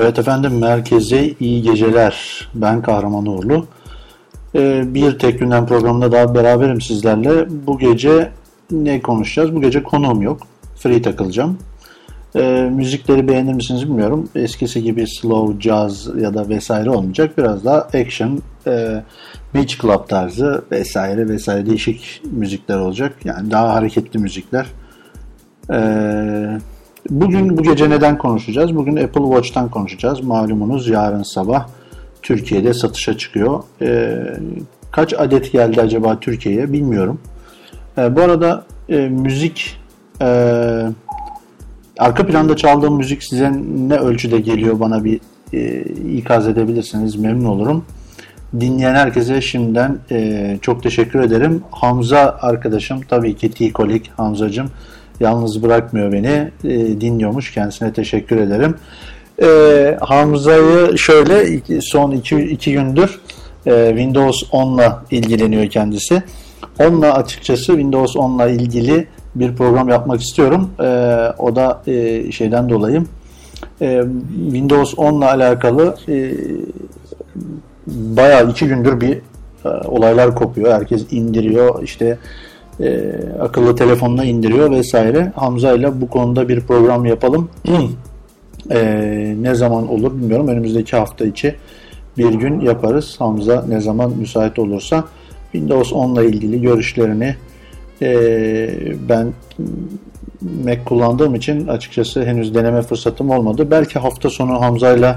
Evet efendim merkeze iyi geceler. Ben Kahraman Uğurlu. Ee, bir tek günden programında daha beraberim sizlerle. Bu gece ne konuşacağız? Bu gece konuğum yok. Free takılacağım. Ee, müzikleri beğenir misiniz bilmiyorum. Eskisi gibi slow, jazz ya da vesaire olmayacak. Biraz daha action, e, beach club tarzı vesaire vesaire değişik müzikler olacak. Yani daha hareketli müzikler. Eee Bugün bu gece neden konuşacağız? Bugün Apple Watch'tan konuşacağız. Malumunuz yarın sabah Türkiye'de satışa çıkıyor. Ee, kaç adet geldi acaba Türkiye'ye bilmiyorum. Ee, bu arada e, müzik e, arka planda çaldığım müzik size ne ölçüde geliyor bana bir e, ikaz edebilirsiniz memnun olurum. Dinleyen herkese şimdiden e, çok teşekkür ederim. Hamza arkadaşım tabii ki T-Kolik Hamzacım Yalnız bırakmıyor beni. E, dinliyormuş. Kendisine teşekkür ederim. E, Hamza'yı şöyle son iki, iki gündür e, Windows 10'la ilgileniyor kendisi. Onunla açıkçası Windows 10'la ilgili bir program yapmak istiyorum. E, o da e, şeyden dolayı e, Windows 10'la alakalı e, bayağı iki gündür bir e, olaylar kopuyor. Herkes indiriyor. İşte e, akıllı telefonuna indiriyor vesaire. Hamza ile bu konuda bir program yapalım. e, ne zaman olur bilmiyorum. Önümüzdeki hafta içi bir gün yaparız. Hamza ne zaman müsait olursa Windows 10 ile ilgili görüşlerini e, ben Mac kullandığım için açıkçası henüz deneme fırsatım olmadı. Belki hafta sonu Hamza ile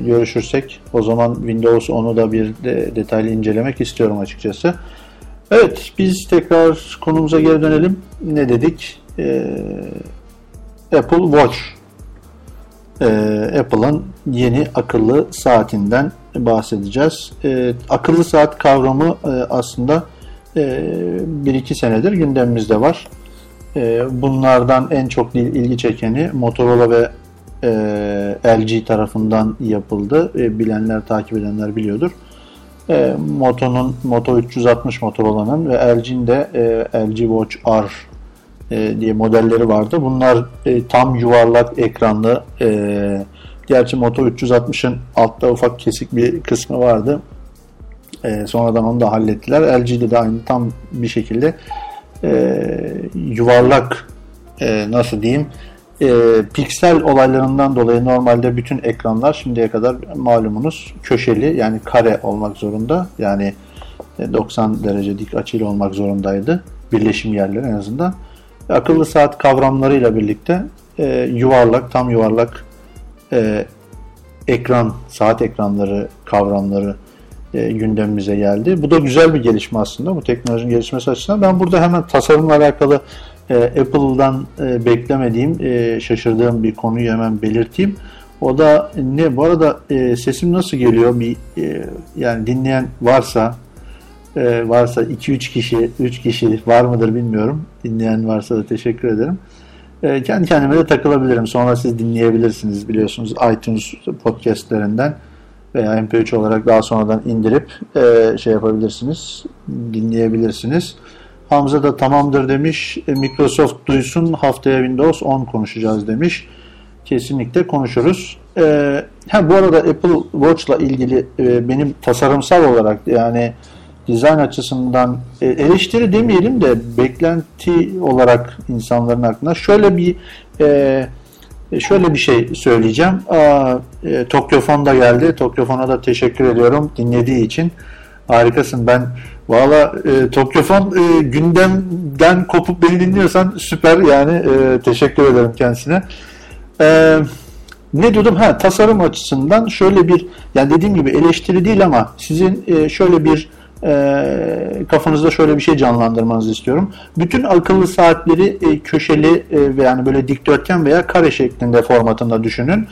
görüşürsek o zaman Windows 10'u da bir de, detaylı incelemek istiyorum açıkçası. Evet, biz tekrar konumuza geri dönelim. Ne dedik? Ee, Apple Watch. Ee, Apple'ın yeni akıllı saatinden bahsedeceğiz. Ee, akıllı saat kavramı e, aslında e, bir iki senedir gündemimizde var. E, bunlardan en çok ilgi çekeni Motorola ve e, LG tarafından yapıldı. E, bilenler, takip edenler biliyordur. E, Moto'nun Moto 360 Motorola'nın ve LG'nin de e, LG Watch R e, diye modelleri vardı. Bunlar e, tam yuvarlak ekranlı e, gerçi Moto 360'ın altta ufak kesik bir kısmı vardı. E, sonradan onu da hallettiler. LG'de de aynı tam bir şekilde e, yuvarlak e, nasıl diyeyim e, piksel olaylarından dolayı normalde bütün ekranlar şimdiye kadar malumunuz köşeli yani kare olmak zorunda. Yani 90 e, derece dik açıyla olmak zorundaydı. Birleşim yerleri en azından. Akıllı saat kavramlarıyla birlikte e, yuvarlak, tam yuvarlak e, ekran, saat ekranları kavramları e, gündemimize geldi. Bu da güzel bir gelişme aslında bu teknolojinin gelişmesi açısından. Ben burada hemen tasarımla alakalı e, Apple'dan e, beklemediğim, e, şaşırdığım bir konuyu hemen belirteyim. O da ne? Bu arada e, sesim nasıl geliyor? Bir e, yani dinleyen varsa e, varsa 2-3 kişi, 3 kişi var mıdır bilmiyorum. Dinleyen varsa da teşekkür ederim. E, kendi kendime de takılabilirim. Sonra siz dinleyebilirsiniz biliyorsunuz iTunes podcastlerinden veya MP3 olarak daha sonradan indirip e, şey yapabilirsiniz, dinleyebilirsiniz. Hamza da tamamdır demiş. E, Microsoft duysun haftaya Windows 10 konuşacağız demiş. Kesinlikle konuşuruz. Ee, ha, bu arada Apple Watch'la ilgili e, benim tasarımsal olarak yani dizayn açısından e, eleştiri demeyelim de beklenti olarak insanların aklına şöyle bir e, şöyle bir şey söyleyeceğim. Aa, e, Tokyofon da geldi. Tokyofon'a da teşekkür ediyorum dinlediği için. Harikasın. Ben Valla e, Tokyofon e, gündemden kopup beni dinliyorsan süper yani e, teşekkür ederim kendisine. E, ne diyordum? Ha tasarım açısından şöyle bir yani dediğim gibi eleştiri değil ama sizin e, şöyle bir e, kafanızda şöyle bir şey canlandırmanızı istiyorum. Bütün akıllı saatleri e, köşeli e, yani böyle dikdörtgen veya kare şeklinde formatında düşünün.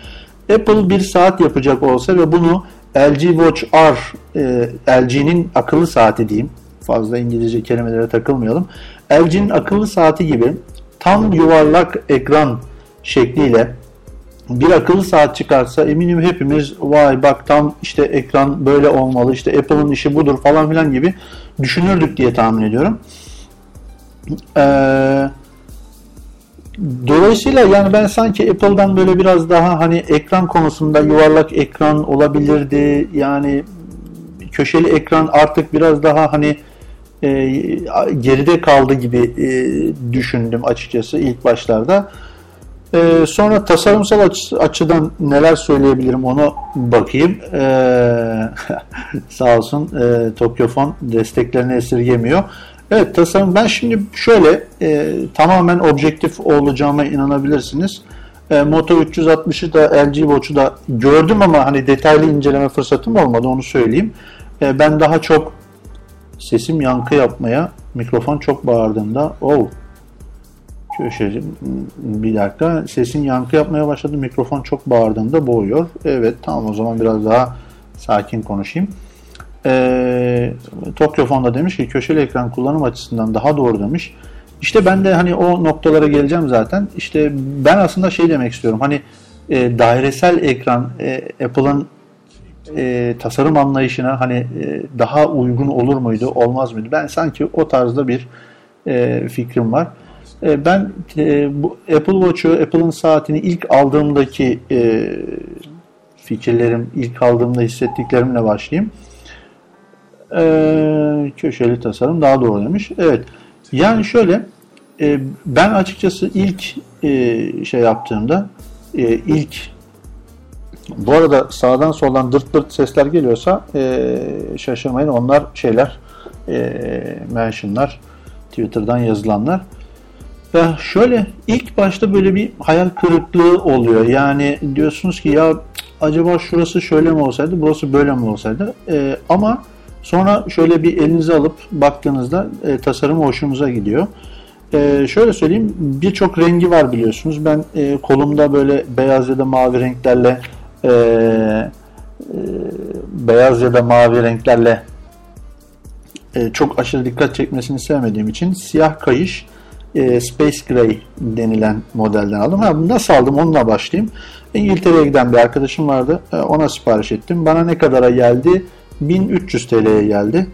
Apple bir saat yapacak olsa ve bunu LG Watch R e, LG'nin akıllı saati diyeyim. Fazla İngilizce kelimelere takılmayalım. LG'nin akıllı saati gibi tam yuvarlak ekran şekliyle bir akıllı saat çıkarsa eminim hepimiz vay bak tam işte ekran böyle olmalı işte Apple'ın işi budur falan filan gibi düşünürdük diye tahmin ediyorum. Ee, dolayısıyla yani ben sanki Apple'dan böyle biraz daha hani ekran konusunda yuvarlak ekran olabilirdi. Yani köşeli ekran artık biraz daha hani e, geride kaldı gibi e, düşündüm açıkçası ilk başlarda. E, sonra tasarımsal açı, açıdan neler söyleyebilirim onu bakayım. E, sağ olsun e, Tokyofon desteklerini esirgemiyor. Evet tasarım ben şimdi şöyle e, tamamen objektif olacağıma inanabilirsiniz. E, Moto 360'ı da LG Watch'u da gördüm ama hani detaylı inceleme fırsatım olmadı onu söyleyeyim. E, ben daha çok sesim yankı yapmaya mikrofon çok bağırdığında oh köşeci bir dakika sesin yankı yapmaya başladı mikrofon çok bağırdığında boğuyor. Evet tamam o zaman biraz daha sakin konuşayım. Ee, Tokyo Fonda demiş ki köşeli ekran kullanım açısından daha doğru demiş. İşte ben de hani o noktalara geleceğim zaten. İşte ben aslında şey demek istiyorum. Hani e, dairesel ekran e, Apple'ın e, tasarım anlayışına hani e, daha uygun olur muydu, olmaz mıydı? Ben sanki o tarzda bir e, fikrim var. E, ben e, bu Apple Watch'u, Apple'ın saatini ilk aldığımdaki e, fikirlerim, ilk aldığımda hissettiklerimle başlayayım. E, köşeli tasarım daha doğru demiş. Evet. Yani şöyle e, ben açıkçası ilk e, şey yaptığımda e, ilk bu arada sağdan soldan dırt dırt sesler geliyorsa e, şaşırmayın. Onlar şeyler e, mentionlar Twitter'dan yazılanlar. Ya şöyle ilk başta böyle bir hayal kırıklığı oluyor. Yani diyorsunuz ki ya acaba şurası şöyle mi olsaydı, burası böyle mi olsaydı? E, ama sonra şöyle bir elinize alıp baktığınızda e, tasarım hoşunuza gidiyor. E, şöyle söyleyeyim birçok rengi var biliyorsunuz. Ben e, kolumda böyle beyaz ya da mavi renklerle e, e, beyaz ya da mavi renklerle e, çok aşırı dikkat çekmesini sevmediğim için siyah kayış e, Space Gray denilen modelden aldım. Ha, nasıl aldım onunla başlayayım. İngiltere'ye giden bir arkadaşım vardı. E, ona sipariş ettim. Bana ne kadara geldi? 1300 TL'ye geldi.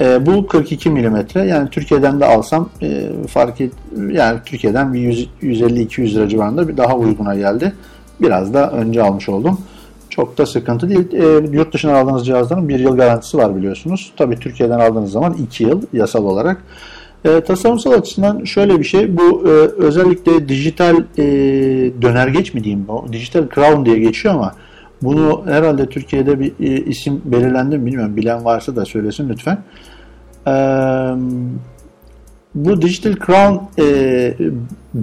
E, bu 42 mm. Yani Türkiye'den de alsam e, fark et, yani Türkiye'den bir 150-200 lira civarında bir daha uyguna geldi. Biraz da önce almış oldum. Çok da sıkıntı değil. E, yurt dışından aldığınız cihazların bir yıl garantisi var biliyorsunuz. Tabii Türkiye'den aldığınız zaman 2 yıl yasal olarak. E, tasarımsal açısından şöyle bir şey. Bu e, özellikle dijital e, dönergeç mi diyeyim bu? Dijital crown diye geçiyor ama bunu herhalde Türkiye'de bir e, isim belirlendi mi bilmiyorum. Bilen varsa da söylesin lütfen. Eee bu Digital Crown e,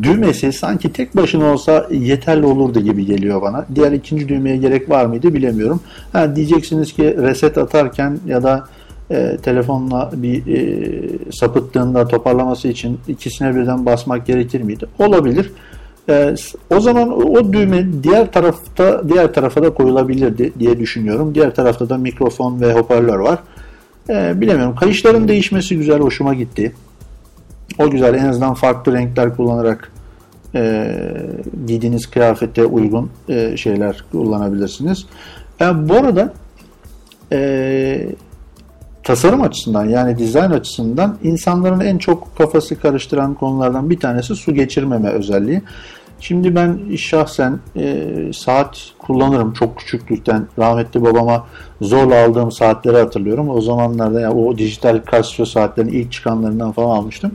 düğmesi sanki tek başına olsa yeterli olurdu gibi geliyor bana. Diğer ikinci düğmeye gerek var mıydı bilemiyorum. Ha, diyeceksiniz ki reset atarken ya da e, telefonla bir e, sapıttığında toparlaması için ikisine birden basmak gerekir miydi? Olabilir. E, o zaman o düğme diğer tarafta diğer tarafa da koyulabilirdi diye düşünüyorum. Diğer tarafta da mikrofon ve hoparlör var. E, bilemiyorum. Kayışların değişmesi güzel, hoşuma gitti. O güzel. En azından farklı renkler kullanarak e, giydiğiniz kıyafete uygun e, şeyler kullanabilirsiniz. E, bu arada e, tasarım açısından yani dizayn açısından insanların en çok kafası karıştıran konulardan bir tanesi su geçirmeme özelliği. Şimdi ben şahsen e, saat kullanırım çok küçüklükten. Rahmetli babama zorla aldığım saatleri hatırlıyorum. O zamanlarda yani o dijital Casio saatlerin ilk çıkanlarından falan almıştım.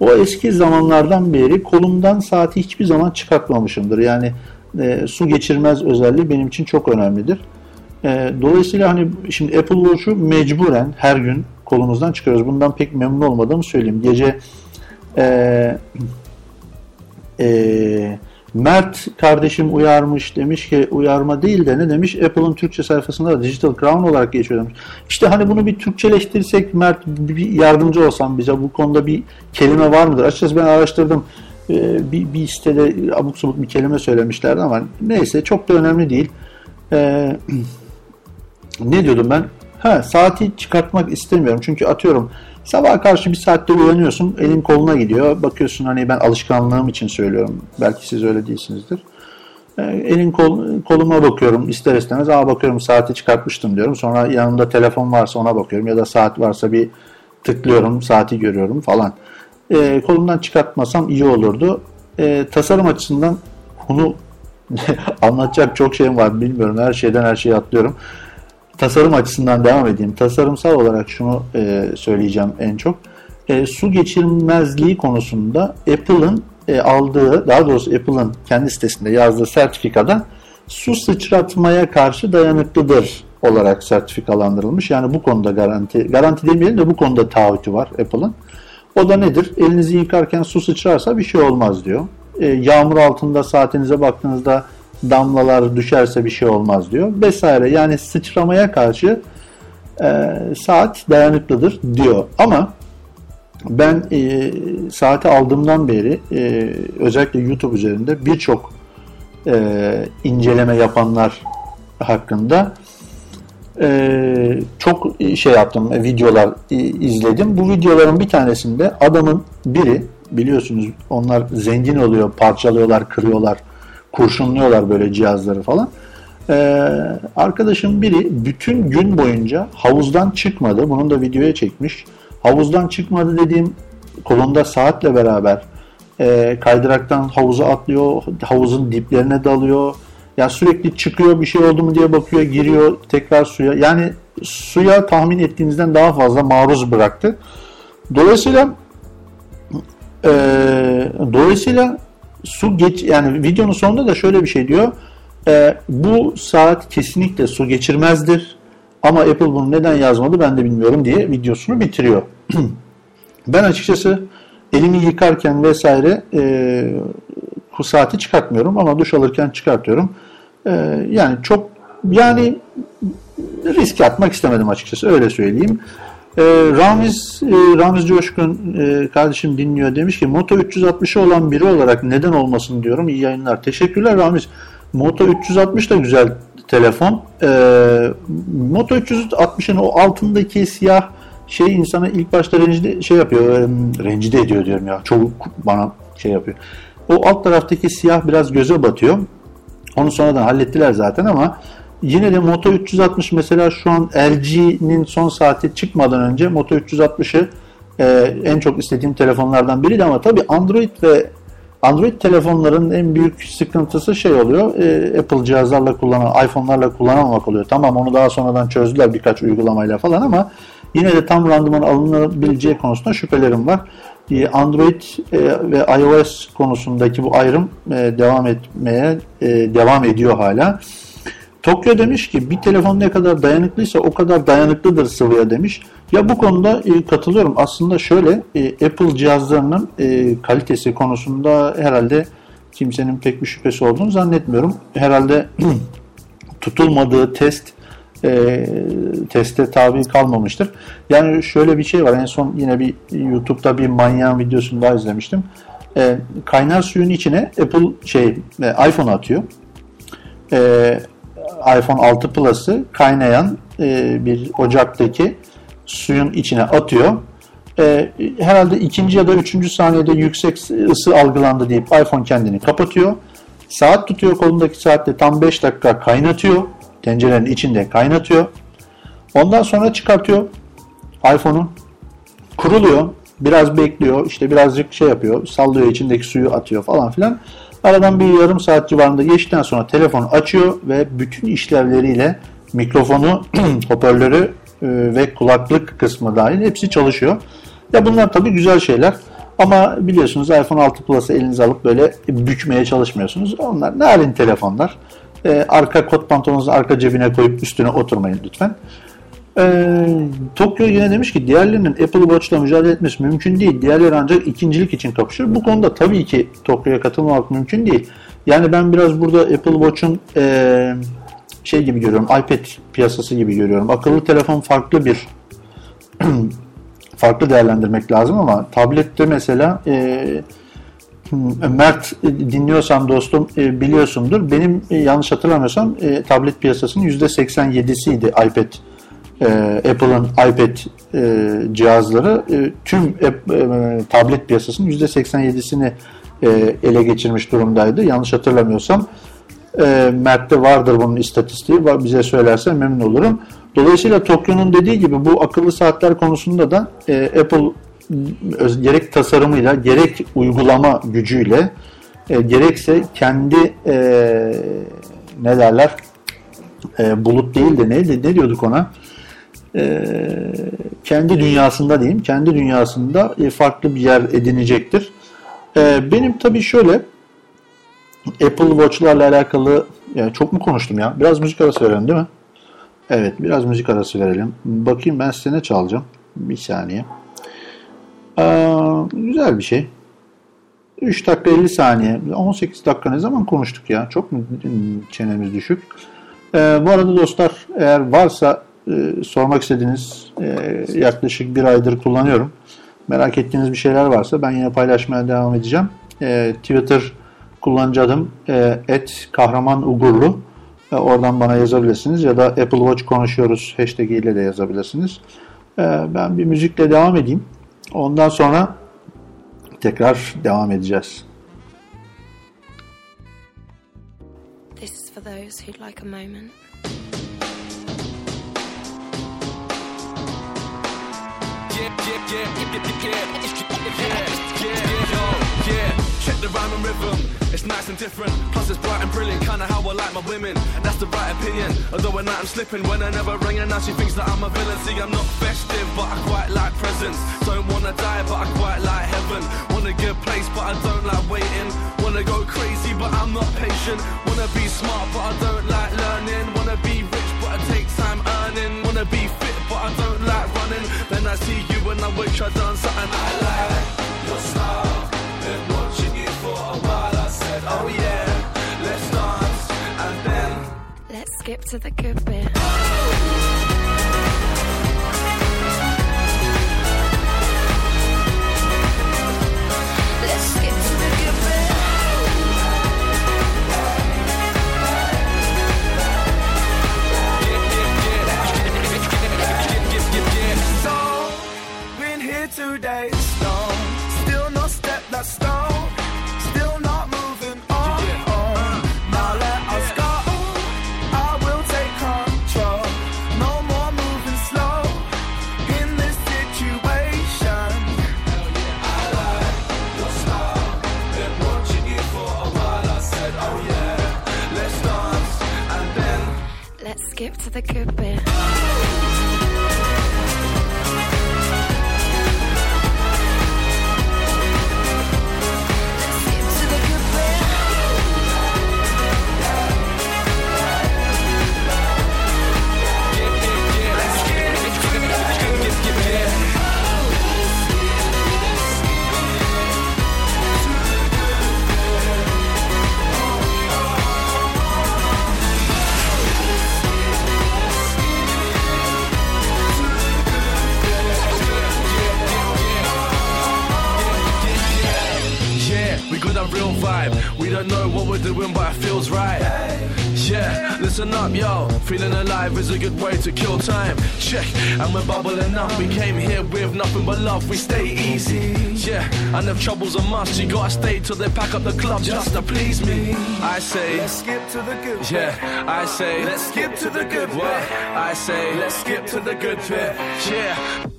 O eski zamanlardan beri kolumdan saati hiçbir zaman çıkartmamışımdır. Yani e, su geçirmez özelliği benim için çok önemlidir. E, dolayısıyla hani şimdi Apple Watch'u mecburen her gün kolumuzdan çıkarıyoruz. Bundan pek memnun olmadığımı söyleyeyim. Gece e, e, Mert kardeşim uyarmış demiş ki uyarma değil de ne demiş Apple'ın Türkçe sayfasında da Digital Crown olarak geçiyor demiş. İşte hani bunu bir Türkçeleştirsek Mert bir yardımcı olsan bize bu konuda bir kelime var mıdır? Açıkçası ben araştırdım. Ee, bir, bir sitede abuk sabuk bir kelime söylemişlerdi ama neyse çok da önemli değil. Ee, ne diyordum ben? Ha, saati çıkartmak istemiyorum. Çünkü atıyorum Sabah karşı bir saatte uyanıyorsun, elin koluna gidiyor. Bakıyorsun hani ben alışkanlığım için söylüyorum. Belki siz öyle değilsinizdir. E, elin kol, koluma bakıyorum ister istemez. Aa bakıyorum saati çıkartmıştım diyorum. Sonra yanımda telefon varsa ona bakıyorum. Ya da saat varsa bir tıklıyorum, saati görüyorum falan. E, kolumdan çıkartmasam iyi olurdu. e, tasarım açısından bunu anlatacak çok şeyim var bilmiyorum. Her şeyden her şeyi atlıyorum. Tasarım açısından devam edeyim. Tasarımsal olarak şunu e, söyleyeceğim en çok. E, su geçirmezliği konusunda Apple'ın e, aldığı, daha doğrusu Apple'ın kendi sitesinde yazdığı sertifikada su sıçratmaya karşı dayanıklıdır olarak sertifikalandırılmış. Yani bu konuda garanti, garanti demeyelim de bu konuda taahhütü var Apple'ın. O da nedir? Elinizi yıkarken su sıçrarsa bir şey olmaz diyor. E, yağmur altında saatinize baktığınızda damlalar düşerse bir şey olmaz diyor. Vesaire. Yani sıçramaya karşı e, saat dayanıklıdır diyor. Ama ben e, saati aldığımdan beri e, özellikle YouTube üzerinde birçok e, inceleme yapanlar hakkında e, çok şey yaptım, videolar izledim. Bu videoların bir tanesinde adamın biri biliyorsunuz onlar zengin oluyor, parçalıyorlar, kırıyorlar, kurşunluyorlar böyle cihazları falan. Ee, arkadaşım biri bütün gün boyunca havuzdan çıkmadı. Bunun da videoya çekmiş. Havuzdan çıkmadı dediğim kolunda saatle beraber e, kaydıraktan havuza atlıyor, havuzun diplerine dalıyor. Yani sürekli çıkıyor bir şey oldu mu diye bakıyor, giriyor tekrar suya. Yani suya tahmin ettiğinizden daha fazla maruz bıraktı. Dolayısıyla e, dolayısıyla su geç yani videonun sonunda da şöyle bir şey diyor. E, bu saat kesinlikle su geçirmezdir. Ama Apple bunu neden yazmadı ben de bilmiyorum diye videosunu bitiriyor. ben açıkçası elimi yıkarken vesaire e, bu saati çıkartmıyorum ama duş alırken çıkartıyorum. E, yani çok yani risk atmak istemedim açıkçası öyle söyleyeyim. E, Ramiz, e, Ramiz Coşkun e, kardeşim dinliyor demiş ki Moto 360'ı olan biri olarak neden olmasın diyorum. İyi yayınlar. Teşekkürler Ramiz. Moto 360 da güzel telefon. E, Moto 360'ın o altındaki siyah şey insana ilk başta rencide şey yapıyor, e, rencide ediyor diyorum ya. Çok bana şey yapıyor. O alt taraftaki siyah biraz göze batıyor. Onu sonradan hallettiler zaten ama yine de Moto 360 mesela şu an LG'nin son saati çıkmadan önce Moto 360'ı e, en çok istediğim telefonlardan biriydi ama tabii Android ve Android telefonların en büyük sıkıntısı şey oluyor. E, Apple cihazlarla kullanan, iPhone'larla kullanamamak oluyor. Tamam onu daha sonradan çözdüler birkaç uygulamayla falan ama yine de tam randıman alınabileceği konusunda şüphelerim var. E, Android e, ve iOS konusundaki bu ayrım e, devam etmeye e, devam ediyor hala. Tokyo demiş ki bir telefon ne kadar dayanıklıysa o kadar dayanıklıdır sıvıya demiş. Ya bu konuda e, katılıyorum. Aslında şöyle e, Apple cihazlarının e, kalitesi konusunda herhalde kimsenin pek bir şüphesi olduğunu zannetmiyorum. Herhalde tutulmadığı test e, teste tabi kalmamıştır. Yani şöyle bir şey var. En son yine bir YouTube'da bir manyağın videosunu daha izlemiştim. E, kaynar suyun içine Apple şey e, iPhone atıyor. E, iPhone 6 Plus'ı kaynayan e, bir ocaktaki suyun içine atıyor. E, herhalde ikinci ya da üçüncü saniyede yüksek ısı algılandı deyip iPhone kendini kapatıyor. Saat tutuyor kolundaki saatte tam 5 dakika kaynatıyor. Tencerenin içinde kaynatıyor. Ondan sonra çıkartıyor iPhone'u. Kuruluyor. Biraz bekliyor. işte birazcık şey yapıyor. Sallıyor içindeki suyu atıyor falan filan. Aradan bir yarım saat civarında geçtikten sonra telefon açıyor ve bütün işlevleriyle mikrofonu, hoparlörü e, ve kulaklık kısmı dahil hepsi çalışıyor. Ya bunlar tabii güzel şeyler. Ama biliyorsunuz iPhone 6 Plus'ı elinize alıp böyle bükmeye çalışmıyorsunuz. Onlar narin telefonlar. Ee, arka kot pantolonunuzu arka cebine koyup üstüne oturmayın lütfen. Ee, Tokyo yine demiş ki diğerlerinin Apple Watch'la mücadele etmesi mümkün değil. Diğerleri ancak ikincilik için kapışır. Bu konuda tabii ki Tokyo'ya katılmamak mümkün değil. Yani ben biraz burada Apple Watch'un e, şey gibi görüyorum. iPad piyasası gibi görüyorum. Akıllı telefon farklı bir farklı değerlendirmek lazım ama tablette mesela e, Mert dinliyorsan dostum e, biliyorsundur. Benim e, yanlış hatırlamıyorsam e, tablet piyasasının %87'siydi iPad e, Apple'ın iPad e, cihazları e, tüm e, tablet piyasasının %87'sini e, ele geçirmiş durumdaydı. Yanlış hatırlamıyorsam e, Mert'te vardır bunun istatistiği. Bize söylerse memnun olurum. Dolayısıyla Tokyo'nun dediği gibi bu akıllı saatler konusunda da e, Apple gerek tasarımıyla gerek uygulama gücüyle e, gerekse kendi e, ne derler e, bulut değil de neydi ne diyorduk ona e, kendi dünyasında diyeyim kendi dünyasında e, farklı bir yer edinecektir. E, benim tabii şöyle Apple Watch'larla alakalı yani çok mu konuştum ya? Biraz müzik arası verelim değil mi? Evet biraz müzik arası verelim. Bakayım ben size ne çalacağım. Bir saniye. Aa, güzel bir şey. 3 dakika 50 saniye. 18 dakika ne zaman konuştuk ya? Çok mu çenemiz düşük? Ee, bu arada dostlar eğer varsa e, sormak istediğiniz e, yaklaşık bir aydır kullanıyorum. Merak ettiğiniz bir şeyler varsa ben yine paylaşmaya devam edeceğim. E, Twitter kullanıcı adım e, kahraman ugurlu. E, oradan bana yazabilirsiniz ya da Apple Watch konuşuyoruz hashtag ile de yazabilirsiniz. E, ben bir müzikle devam edeyim. Ondan sonra tekrar devam edeceğiz. This is for those who'd like a moment. Yeah. Check the rhyme and rhythm, it's nice and different. Plus it's bright and brilliant, kinda how I like my women. That's the right opinion. Although at night I'm slipping when I never ring and now she thinks that I'm a villain. See, I'm not festive, but I quite like presents. Don't wanna die, but I quite like heaven. Want a good place, but I don't like waiting. Wanna go crazy, but I'm not patient. Wanna be smart, but I don't like learning. Wanna be rich, but I take time earning. Wanna be fit, but I don't like running. Then I see you and I wish I'd done something I like. Your style, been watching you for a while. I said, oh yeah, let's dance. And then, let's skip to the good bit. Two days long. Still no step that's stone. Still not moving on. Now let us go. I will take control. No more moving slow in this situation. I like your style. Been watching you for a while. I said, oh yeah, let's dance and then let's skip to the good bit. And we're bubbling up. We came here with nothing but love. We stay easy. Yeah, and if trouble's a must, you gotta stay till they pack up the club just to please me. I say, let's skip to the good. Yeah, I say, let's skip to the good. What? I say, let's skip to the good bit. Yeah.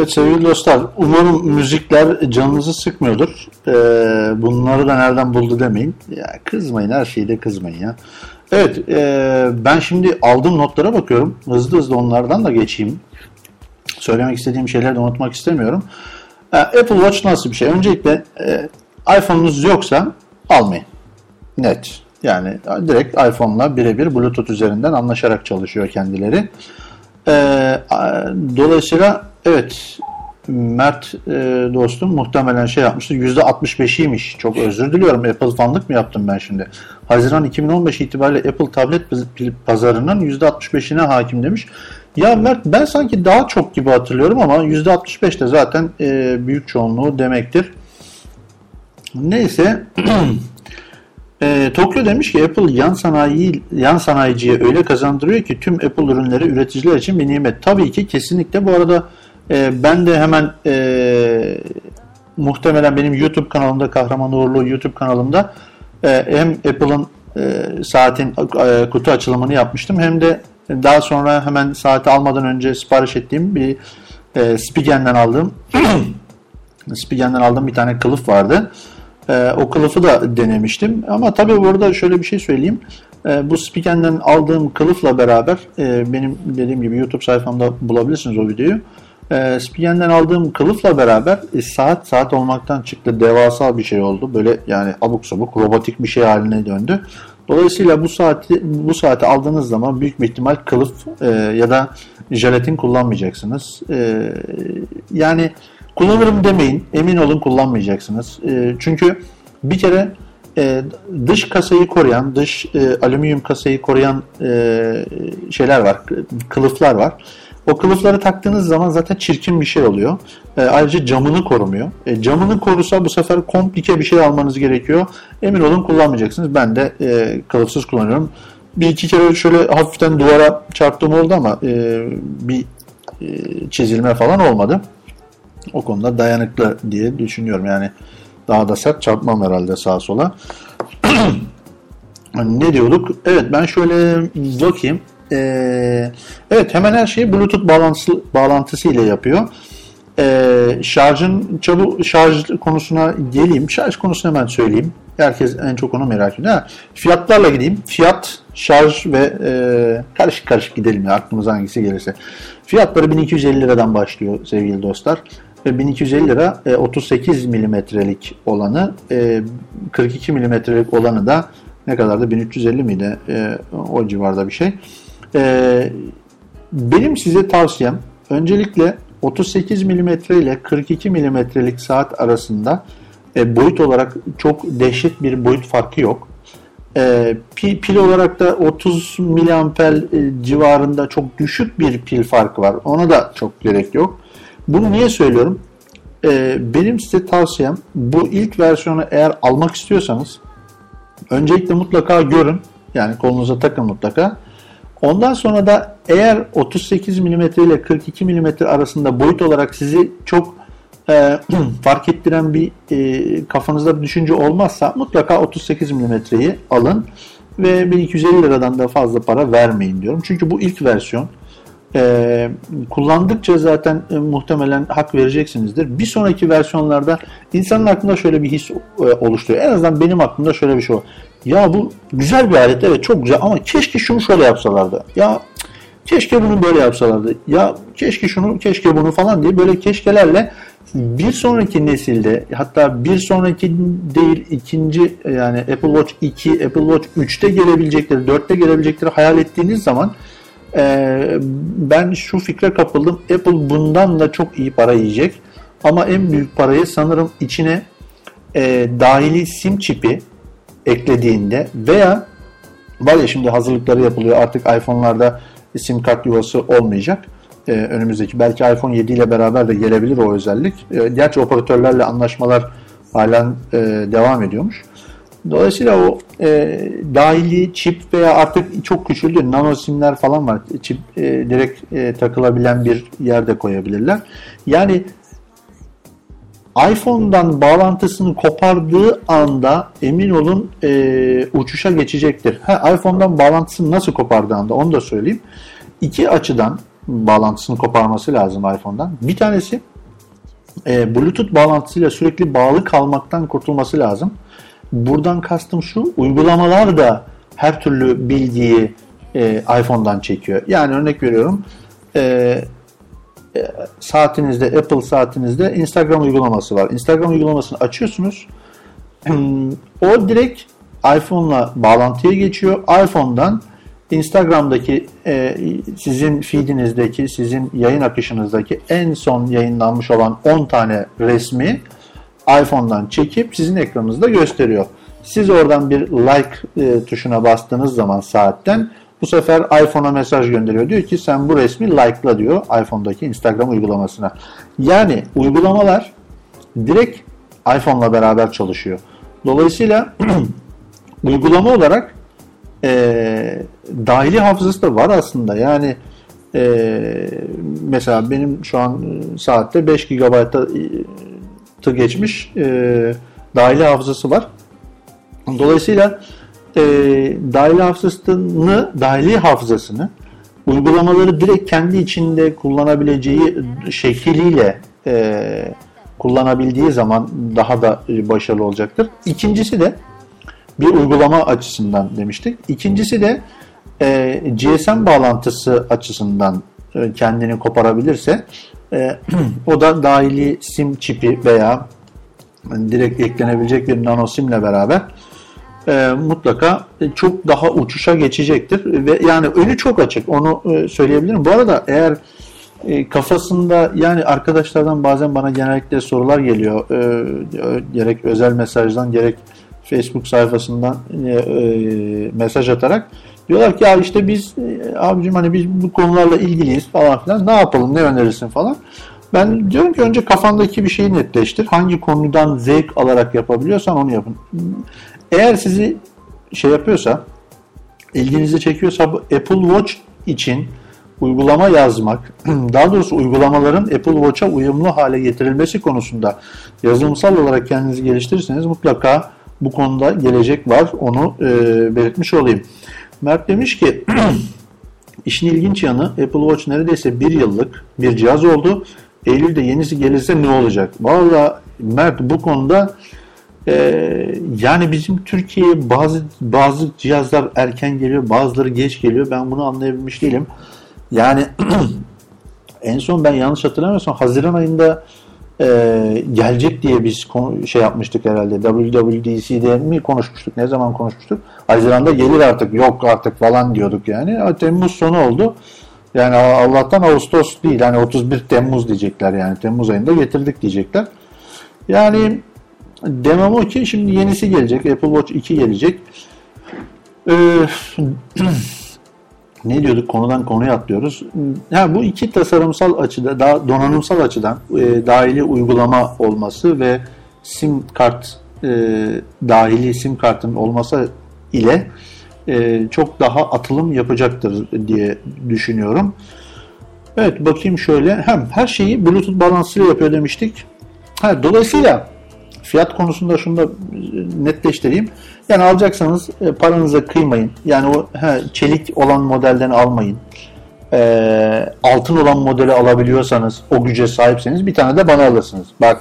Evet sevgili dostlar, umarım müzikler canınızı sıkmıyordur. Ee, bunları da nereden buldu demeyin. Ya kızmayın, her şeyde kızmayın ya. Evet, e, ben şimdi aldığım notlara bakıyorum. Hızlı hızlı onlardan da geçeyim. Söylemek istediğim şeyleri de unutmak istemiyorum. E, Apple Watch nasıl bir şey? Öncelikle e, iPhone'unuz yoksa almayın. Net. Yani direkt iPhone'la birebir Bluetooth üzerinden anlaşarak çalışıyor kendileri. E, dolayısıyla evet Mert e, dostum muhtemelen şey yapmıştır. %65'iymiş. Çok özür diliyorum. Apple fanlık mı yaptım ben şimdi? Haziran 2015 itibariyle Apple tablet pazarının %65'ine hakim demiş. Ya Mert ben sanki daha çok gibi hatırlıyorum ama %65 de zaten e, büyük çoğunluğu demektir. Neyse E, Tokyo demiş ki Apple yan sanayi yan sanayiciye öyle kazandırıyor ki tüm Apple ürünleri üreticiler için bir nimet. Tabii ki kesinlikle bu arada e, ben de hemen e, muhtemelen benim YouTube kanalımda Kahraman Uğurlu YouTube kanalımda e, hem Apple'ın e, saatin e, kutu açılımını yapmıştım hem de daha sonra hemen saati almadan önce sipariş ettiğim bir e, Spigen'den aldığım Spigen'den aldığım bir tane kılıf vardı. E, o kılıfı da denemiştim. Ama tabii burada şöyle bir şey söyleyeyim. E, bu Spigen'den aldığım kılıfla beraber e, benim dediğim gibi YouTube sayfamda bulabilirsiniz o videoyu. E, Spigen'den aldığım kılıfla beraber e, saat saat olmaktan çıktı. Devasa bir şey oldu. Böyle yani abuk sabuk robotik bir şey haline döndü. Dolayısıyla bu saati bu saati aldığınız zaman büyük bir ihtimal kılıf e, ya da jelatin kullanmayacaksınız. E, yani kullanırım demeyin. Emin olun kullanmayacaksınız. E, çünkü bir kere e, dış kasayı koruyan, dış e, alüminyum kasayı koruyan e, şeyler var, kılıflar var. O kılıfları taktığınız zaman zaten çirkin bir şey oluyor. E, ayrıca camını korumuyor. E, camını korusa bu sefer komplike bir şey almanız gerekiyor. Emin olun kullanmayacaksınız. Ben de e, kılıfsız kullanıyorum. Bir iki kere şöyle hafiften duvara çarptığım oldu ama e, bir e, çizilme falan olmadı. O konuda dayanıklı diye düşünüyorum. Yani daha da sert çarpmam herhalde sağa sola. ne diyorduk? Evet ben şöyle bakayım. Ee, evet hemen her şeyi Bluetooth bağlantısı, bağlantısı ile yapıyor. Ee, şarjın çabuk şarj konusuna geleyim. Şarj konusunu hemen söyleyeyim. Herkes en çok onu merak ediyor. Ha, fiyatlarla gideyim. Fiyat, şarj ve e, karışık karışık gidelim ya aklımıza hangisi gelirse. Fiyatları 1250 liradan başlıyor sevgili dostlar. 1250 lira 38 e, milimetrelik olanı 42 e, milimetrelik olanı da ne kadardı 1350 miydi e, o civarda bir şey. Benim size tavsiyem öncelikle 38 mm ile 42 milimetrelik saat arasında boyut olarak çok dehşet bir boyut farkı yok. Pil, pil olarak da 30 miliamper civarında çok düşük bir pil farkı var. Ona da çok gerek yok. Bunu niye söylüyorum? Ee, benim size tavsiyem bu ilk versiyonu eğer almak istiyorsanız öncelikle mutlaka görün. Yani kolunuza takın mutlaka. Ondan sonra da eğer 38 mm ile 42 mm arasında boyut olarak sizi çok e, fark ettiren bir e, kafanızda bir düşünce olmazsa mutlaka 38 mm'yi alın ve 1250 liradan da fazla para vermeyin diyorum. Çünkü bu ilk versiyon e, kullandıkça zaten e, muhtemelen hak vereceksinizdir. Bir sonraki versiyonlarda insanın aklında şöyle bir his e, oluşturuyor. En azından benim aklımda şöyle bir şey var. Ya bu güzel bir alet evet çok güzel ama keşke şunu şöyle yapsalardı. Ya keşke bunu böyle yapsalardı. Ya keşke şunu keşke bunu falan diye böyle keşkelerle bir sonraki nesilde hatta bir sonraki değil ikinci yani Apple Watch 2, Apple Watch 3'te gelebilecekleri, 4'te gelebilecekleri hayal ettiğiniz zaman ee, ben şu fikre kapıldım. Apple bundan da çok iyi para yiyecek. Ama en büyük parayı sanırım içine e, dahili sim çipi eklediğinde veya var ya şimdi hazırlıkları yapılıyor artık iPhone'larda sim kart yuvası olmayacak. Ee, önümüzdeki belki iPhone 7 ile beraber de gelebilir o özellik. Ee, gerçi operatörlerle anlaşmalar halen e, devam ediyormuş. Dolayısıyla o e, dahili çip veya artık çok küçüldü nano simler falan var. Çip e, direkt e, takılabilen bir yerde koyabilirler. Yani iPhone'dan bağlantısını kopardığı anda emin olun e, uçuşa geçecektir. Ha, iPhone'dan bağlantısını nasıl kopardığı anda onu da söyleyeyim. İki açıdan bağlantısını koparması lazım iPhone'dan. Bir tanesi e, Bluetooth bağlantısıyla sürekli bağlı kalmaktan kurtulması lazım. Buradan kastım şu, uygulamalar da her türlü bilgiyi e, iPhone'dan çekiyor. Yani örnek veriyorum e, e, saatinizde Apple saatinizde Instagram uygulaması var. Instagram uygulamasını açıyorsunuz. o direkt iPhone'la bağlantıya geçiyor. iPhone'dan Instagram'daki e, sizin feedinizdeki, sizin yayın akışınızdaki en son yayınlanmış olan 10 tane resmi iPhone'dan çekip sizin ekranınızda gösteriyor. Siz oradan bir like e, tuşuna bastığınız zaman saatten bu sefer iPhone'a mesaj gönderiyor. Diyor ki sen bu resmi like'la diyor iPhone'daki Instagram uygulamasına. Yani uygulamalar direkt iPhone'la beraber çalışıyor. Dolayısıyla uygulama olarak e, dahili hafızası da var aslında. Yani e, mesela benim şu an saatte 5 GB'ı geçmiş e, dahili hafızası var. Dolayısıyla e, dahili hafızasını, dahili hafızasını uygulamaları direkt kendi içinde kullanabileceği şekliyle e, kullanabildiği zaman daha da başarılı olacaktır. İkincisi de bir uygulama açısından demiştik. İkincisi de e, GSM bağlantısı açısından e, kendini koparabilirse e, o da dahili sim çipi veya direkt eklenebilecek bir nano simle beraber e, mutlaka çok daha uçuşa geçecektir. Ve yani önü çok açık onu e, söyleyebilirim. Bu arada eğer e, kafasında yani arkadaşlardan bazen bana genellikle sorular geliyor. E, gerek özel mesajdan gerek Facebook sayfasından e, e, mesaj atarak diyorlar ki ya işte biz e, abicim hani biz bu konularla ilgiliyiz falan filan ne yapalım ne önerirsin falan. Ben diyorum ki önce kafandaki bir şeyi netleştir. Hangi konudan zevk alarak yapabiliyorsan onu yapın. Eğer sizi şey yapıyorsa, ilginizi çekiyorsa Apple Watch için uygulama yazmak, daha doğrusu uygulamaların Apple Watch'a uyumlu hale getirilmesi konusunda yazılımsal olarak kendinizi geliştirirseniz mutlaka bu konuda gelecek var. Onu e, belirtmiş olayım. Mert demiş ki işin ilginç yanı Apple Watch neredeyse bir yıllık bir cihaz oldu. Eylül'de yenisi gelirse ne olacak? Valla Mert bu konuda e, yani bizim Türkiye'ye bazı bazı cihazlar erken geliyor, bazıları geç geliyor. Ben bunu anlayabilmiş değilim. Yani en son ben yanlış hatırlamıyorsam Haziran ayında e, gelecek diye biz şey yapmıştık herhalde. WWDC'de mi konuşmuştuk? Ne zaman konuşmuştuk? Haziran'da gelir artık, yok artık falan diyorduk yani. Temmuz sonu oldu. Yani Allah'tan Ağustos değil. Hani 31 Temmuz diyecekler yani. Temmuz ayında getirdik diyecekler. Yani demem o ki şimdi yenisi gelecek. Apple Watch 2 gelecek. Ee, ne diyorduk konudan konuya atlıyoruz. Ha, bu iki tasarımsal açıda, daha donanımsal açıdan e, dahili uygulama olması ve sim kart e, dahili sim kartının olması ile e, çok daha atılım yapacaktır diye düşünüyorum. Evet bakayım şöyle. Hem her şeyi Bluetooth bağlantısıyla yapıyor demiştik. Ha, dolayısıyla fiyat konusunda şunu da netleştireyim. Yani alacaksanız e, paranıza kıymayın. Yani o he, çelik olan modelden almayın. E, altın olan modeli alabiliyorsanız, o güce sahipseniz bir tane de bana alırsınız. Bak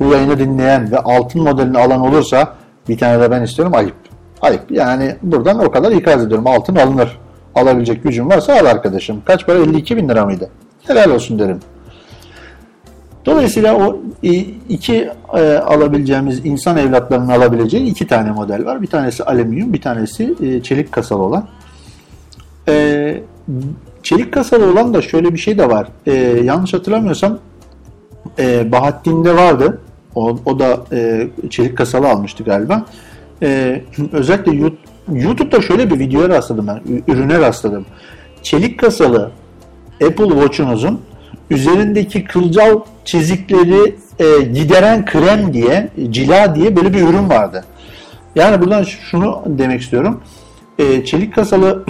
bu yayını dinleyen ve altın modelini alan olursa bir tane de ben istiyorum ayıp. Ayıp. Yani buradan o kadar ikaz ediyorum. Altın alınır. Alabilecek gücüm varsa al arkadaşım. Kaç para? 52 bin lira mıydı? Helal olsun derim. Dolayısıyla o iki e, alabileceğimiz insan evlatlarının alabileceği iki tane model var. Bir tanesi alüminyum, bir tanesi e, çelik kasalı olan. E, çelik kasalı olan da şöyle bir şey de var. E, yanlış hatırlamıyorsam e, Bahattin'de vardı. O, o da e, çelik kasalı almıştı galiba. E, özellikle YouTube'da şöyle bir videoya rastladım ben. Ürüne rastladım. Çelik kasalı Apple Watch'unuzun üzerindeki kılcal çizikleri e, gideren krem diye, cila diye böyle bir ürün vardı. Yani buradan şunu demek istiyorum. E, çelik kasalı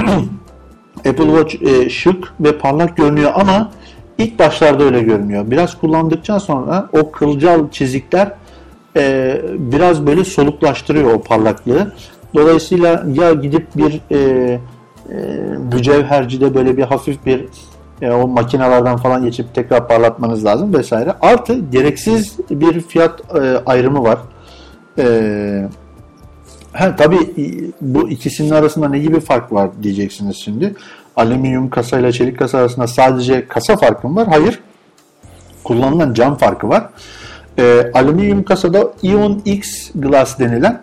Apple Watch e, şık ve parlak görünüyor ama ilk başlarda öyle görünüyor. Biraz kullandıktan sonra o kılcal çizikler e, biraz böyle soluklaştırıyor o parlaklığı. Dolayısıyla ya gidip bir e, e, mücevhercide böyle bir hafif bir e, o makinalardan falan geçip tekrar parlatmanız lazım vesaire. Artı gereksiz bir fiyat e, ayrımı var. E, Ha, tabii bu ikisinin arasında ne gibi fark var diyeceksiniz şimdi. Alüminyum kasa ile çelik kasa arasında sadece kasa farkı mı var? Hayır. Kullanılan cam farkı var. E, alüminyum kasada Ion X Glass denilen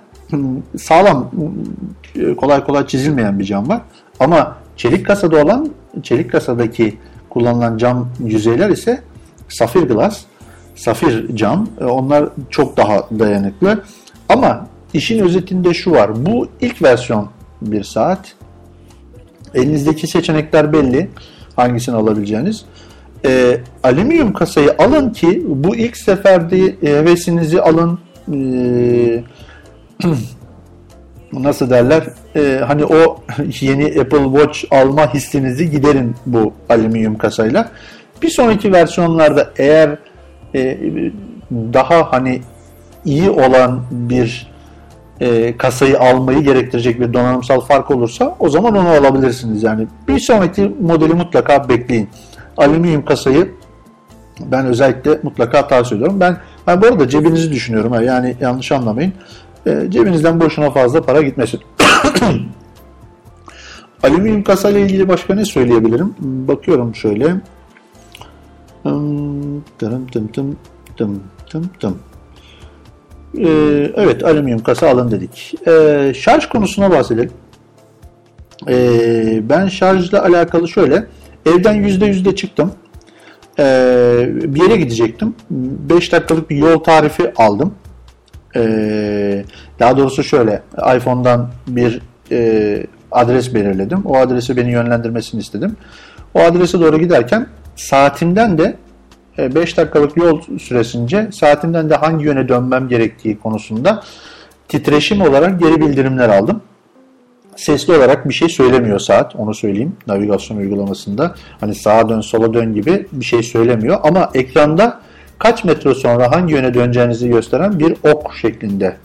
sağlam kolay kolay çizilmeyen bir cam var. Ama çelik kasada olan çelik kasadaki kullanılan cam yüzeyler ise safir glass, safir cam. E, onlar çok daha dayanıklı. Ama işin özetinde şu var. Bu ilk versiyon bir saat. Elinizdeki seçenekler belli. Hangisini alabileceğiniz. E, alüminyum kasayı alın ki bu ilk seferde e, hevesinizi alın. E, nasıl derler? E, hani o yeni Apple Watch alma hissinizi giderin bu alüminyum kasayla. Bir sonraki versiyonlarda eğer e, daha hani iyi olan bir e, kasayı almayı gerektirecek bir donanımsal fark olursa o zaman onu alabilirsiniz. Yani bir sonraki modeli mutlaka bekleyin. Alüminyum kasayı ben özellikle mutlaka tavsiye ediyorum. Ben, ben bu arada cebinizi düşünüyorum. Yani yanlış anlamayın. E, cebinizden boşuna fazla para gitmesin. Alüminyum kasa ile ilgili başka ne söyleyebilirim? Bakıyorum şöyle. Tım tım tım tım tım tım. Ee, evet alüminyum kasa alın dedik. Ee, şarj konusuna bahsedelim. Ben şarjla alakalı şöyle. Evden %100'de çıktım. Ee, bir yere gidecektim. 5 dakikalık bir yol tarifi aldım. Ee, daha doğrusu şöyle. iPhone'dan bir e, adres belirledim. O adresi beni yönlendirmesini istedim. O adrese doğru giderken saatimden de 5 e, dakikalık yol süresince saatimden de hangi yöne dönmem gerektiği konusunda titreşim olarak geri bildirimler aldım. Sesli olarak bir şey söylemiyor saat, onu söyleyeyim navigasyon uygulamasında. Hani sağa dön, sola dön gibi bir şey söylemiyor. Ama ekranda kaç metre sonra hangi yöne döneceğinizi gösteren bir ok şeklinde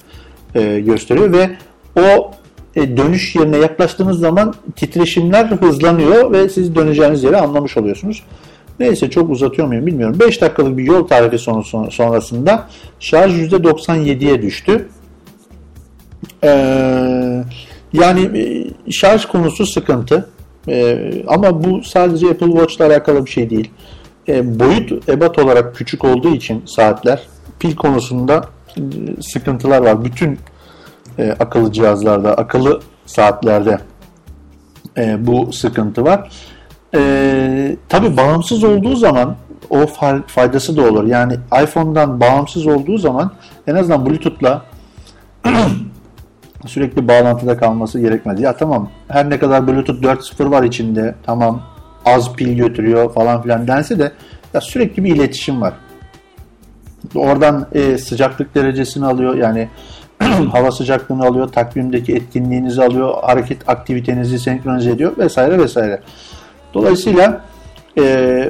e, gösteriyor ve o e, dönüş yerine yaklaştığınız zaman titreşimler hızlanıyor ve siz döneceğiniz yeri anlamış oluyorsunuz. Neyse çok uzatıyor muyum bilmiyorum. 5 dakikalık bir yol tarifi sonrasında şarj %97'ye düştü. Ee, yani e, şarj konusu sıkıntı. Ee, ama bu sadece Apple Watch ile alakalı bir şey değil. Ee, boyut ebat olarak küçük olduğu için saatler pil konusunda e, sıkıntılar var. Bütün e, akıllı cihazlarda, akıllı saatlerde e, bu sıkıntı var. E, tabii bağımsız olduğu zaman o faydası da olur. Yani iPhone'dan bağımsız olduğu zaman en azından Bluetooth'la sürekli bağlantıda kalması gerekmez. Ya tamam her ne kadar Bluetooth 4.0 var içinde tamam az pil götürüyor falan filan dense de ya sürekli bir iletişim var. Oradan e, sıcaklık derecesini alıyor yani hava sıcaklığını alıyor, takvimdeki etkinliğinizi alıyor, hareket aktivitenizi senkronize ediyor vesaire vesaire. Dolayısıyla e,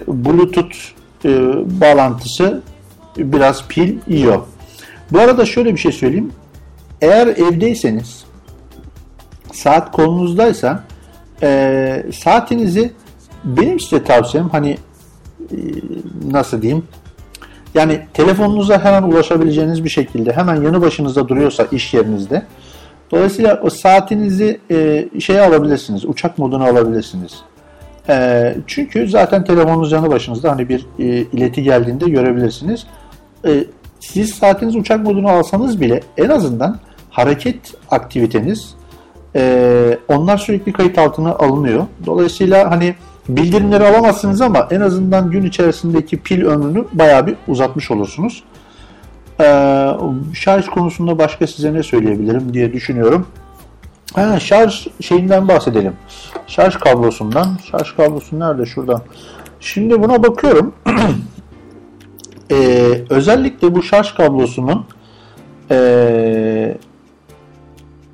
Bluetooth e, bağlantısı biraz pil yiyor. Bu arada şöyle bir şey söyleyeyim. Eğer evdeyseniz saat kolunuzdaysa e, saatinizi benim size tavsiyem hani e, nasıl diyeyim yani telefonunuza hemen ulaşabileceğiniz bir şekilde hemen yanı başınızda duruyorsa iş yerinizde dolayısıyla o saatinizi e, şeye alabilirsiniz uçak moduna alabilirsiniz e, çünkü zaten telefonunuz yanı başınızda hani bir e, ileti geldiğinde görebilirsiniz. E, siz saatiniz uçak modunu alsanız bile en azından hareket aktiviteniz e, onlar sürekli kayıt altına alınıyor. Dolayısıyla hani bildirimleri alamazsınız ama en azından gün içerisindeki pil ömrünü bayağı bir uzatmış olursunuz. Ee, şarj konusunda başka size ne söyleyebilirim diye düşünüyorum. Ha, şarj şeyinden bahsedelim. Şarj kablosundan. Şarj kablosu nerede? Şurada. Şimdi buna bakıyorum. ee, özellikle bu şarj kablosunun ee,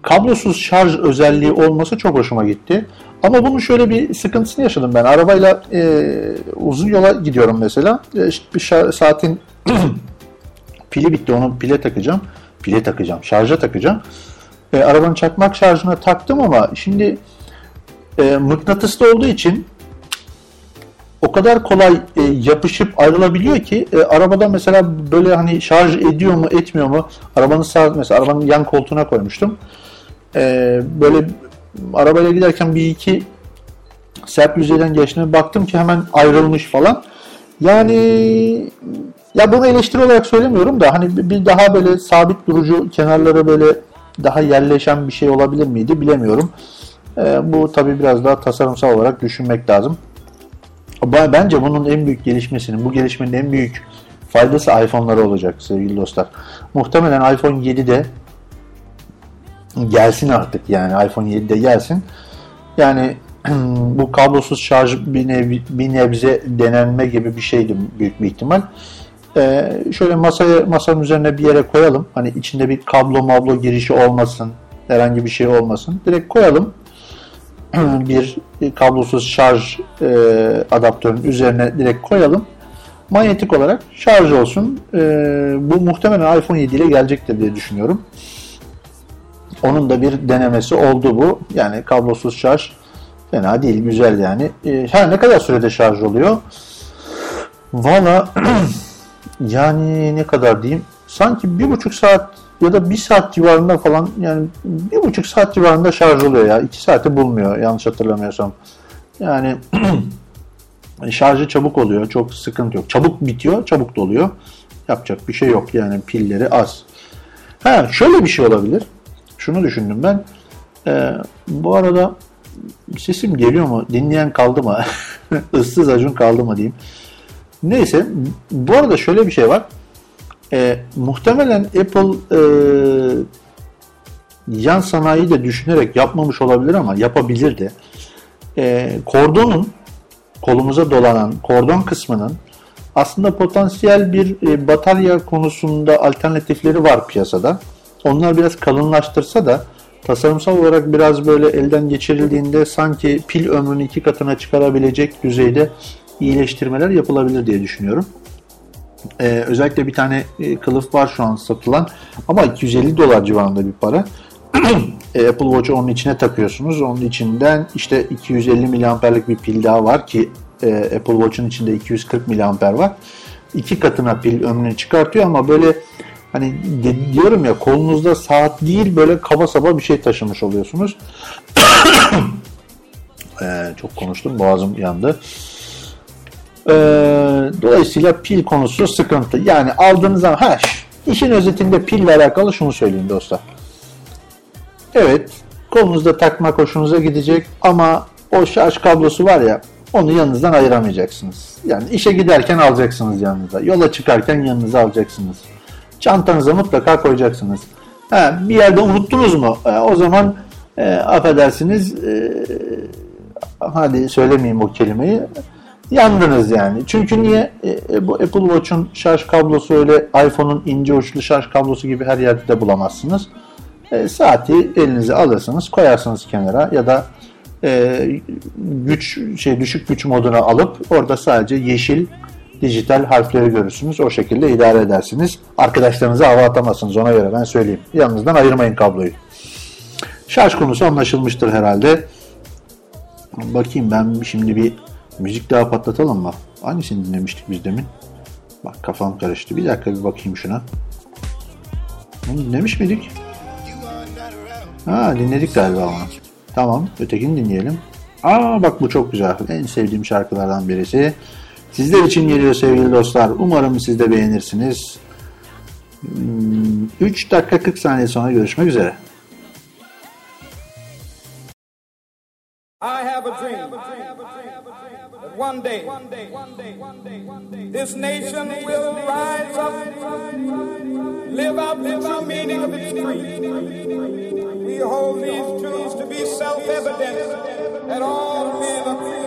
kablosuz şarj özelliği olması çok hoşuma gitti. Ama bunun şöyle bir sıkıntısını yaşadım ben. Arabayla e, uzun yola gidiyorum mesela. E, bir şar- saatin pili bitti. Onu pile takacağım. Pile takacağım. Şarja takacağım e, arabanın çakmak şarjına taktım ama şimdi e, mıknatıslı olduğu için o kadar kolay e, yapışıp ayrılabiliyor ki e, arabada mesela böyle hani şarj ediyor mu etmiyor mu arabanın sağ mesela arabanın yan koltuğuna koymuştum. E, böyle arabayla giderken bir iki sert yüzeyden geçtiğine baktım ki hemen ayrılmış falan. Yani ya bunu eleştiri olarak söylemiyorum da hani bir daha böyle sabit durucu kenarları böyle daha yerleşen bir şey olabilir miydi bilemiyorum. E, bu tabi biraz daha tasarımsal olarak düşünmek lazım. Bence bunun en büyük gelişmesinin, bu gelişmenin en büyük faydası iPhone'lara olacak sevgili dostlar. Muhtemelen iPhone 7'de gelsin artık yani iPhone 7'de gelsin. Yani bu kablosuz şarj bir, nev, bir nebze denenme gibi bir şeydi büyük bir ihtimal. Ee, şöyle masaya masanın üzerine bir yere koyalım. Hani içinde bir kablo mablo girişi olmasın. Herhangi bir şey olmasın. Direkt koyalım. bir kablosuz şarj e, adaptörün üzerine direkt koyalım. Manyetik olarak şarj olsun. E, bu muhtemelen iPhone 7 ile gelecektir diye düşünüyorum. Onun da bir denemesi oldu bu. Yani kablosuz şarj fena değil, güzel yani. E, her ne kadar sürede şarj oluyor? Valla yani ne kadar diyeyim? Sanki bir buçuk saat ya da bir saat civarında falan yani bir buçuk saat civarında şarj oluyor ya. iki saati bulmuyor yanlış hatırlamıyorsam. Yani şarjı çabuk oluyor. Çok sıkıntı yok. Çabuk bitiyor, çabuk doluyor. Yapacak bir şey yok yani pilleri az. Ha şöyle bir şey olabilir. Şunu düşündüm ben. Ee, bu arada sesim geliyor mu? Dinleyen kaldı mı? Issız acun kaldı mı diyeyim. Neyse. Bu arada şöyle bir şey var. E, muhtemelen Apple e, yan sanayi de düşünerek yapmamış olabilir ama yapabilirdi. E, kordonun kolumuza dolanan kordon kısmının aslında potansiyel bir e, batarya konusunda alternatifleri var piyasada. Onlar biraz kalınlaştırsa da tasarımsal olarak biraz böyle elden geçirildiğinde sanki pil ömrünü iki katına çıkarabilecek düzeyde iyileştirmeler yapılabilir diye düşünüyorum. Ee, özellikle bir tane e, kılıf var şu an satılan ama 250 dolar civarında bir para. e, Apple Watch'u onun içine takıyorsunuz. Onun içinden işte 250 miliamperlik bir pil daha var ki e, Apple Watch'un içinde 240 miliamper var. İki katına pil ömrünü çıkartıyor ama böyle hani de, diyorum ya kolunuzda saat değil böyle kaba saba bir şey taşımış oluyorsunuz. e, çok konuştum boğazım yandı. Ee, dolayısıyla pil konusu sıkıntı. Yani aldığınız zaman ha, işin özetinde pille alakalı şunu söyleyeyim dostlar. Evet kolunuzda takmak hoşunuza gidecek ama o şarj kablosu var ya onu yanınızdan ayıramayacaksınız. Yani işe giderken alacaksınız yanınıza. Yola çıkarken yanınıza alacaksınız. Çantanıza mutlaka koyacaksınız. Ha, bir yerde unuttunuz mu? E, o zaman e, affedersiniz e, hadi söylemeyeyim o kelimeyi yandınız yani. Çünkü niye? E, e, bu Apple Watch'un şarj kablosu öyle iPhone'un ince uçlu şarj kablosu gibi her yerde de bulamazsınız. E, saati elinize alırsınız, koyarsınız kenara ya da e, güç şey düşük güç moduna alıp orada sadece yeşil dijital harfleri görürsünüz. O şekilde idare edersiniz. Arkadaşlarınıza hava atamazsınız ona göre ben söyleyeyim. Yanınızdan ayırmayın kabloyu. Şarj konusu anlaşılmıştır herhalde. Bakayım ben şimdi bir Müzik daha patlatalım mı? Hangisini dinlemiştik biz demin? Bak kafam karıştı. Bir dakika bir bakayım şuna. Bunu dinlemiş miydik? Ha dinledik galiba onu. Tamam ötekini dinleyelim. Aa bak bu çok güzel. En sevdiğim şarkılardan birisi. Sizler için geliyor sevgili dostlar. Umarım siz de beğenirsiniz. 3 hmm, dakika 40 saniye sonra görüşmek üzere. I have a dream. one day, this nation will rise up, live out the true meaning of its creed. We hold these truths to be self-evident that all men are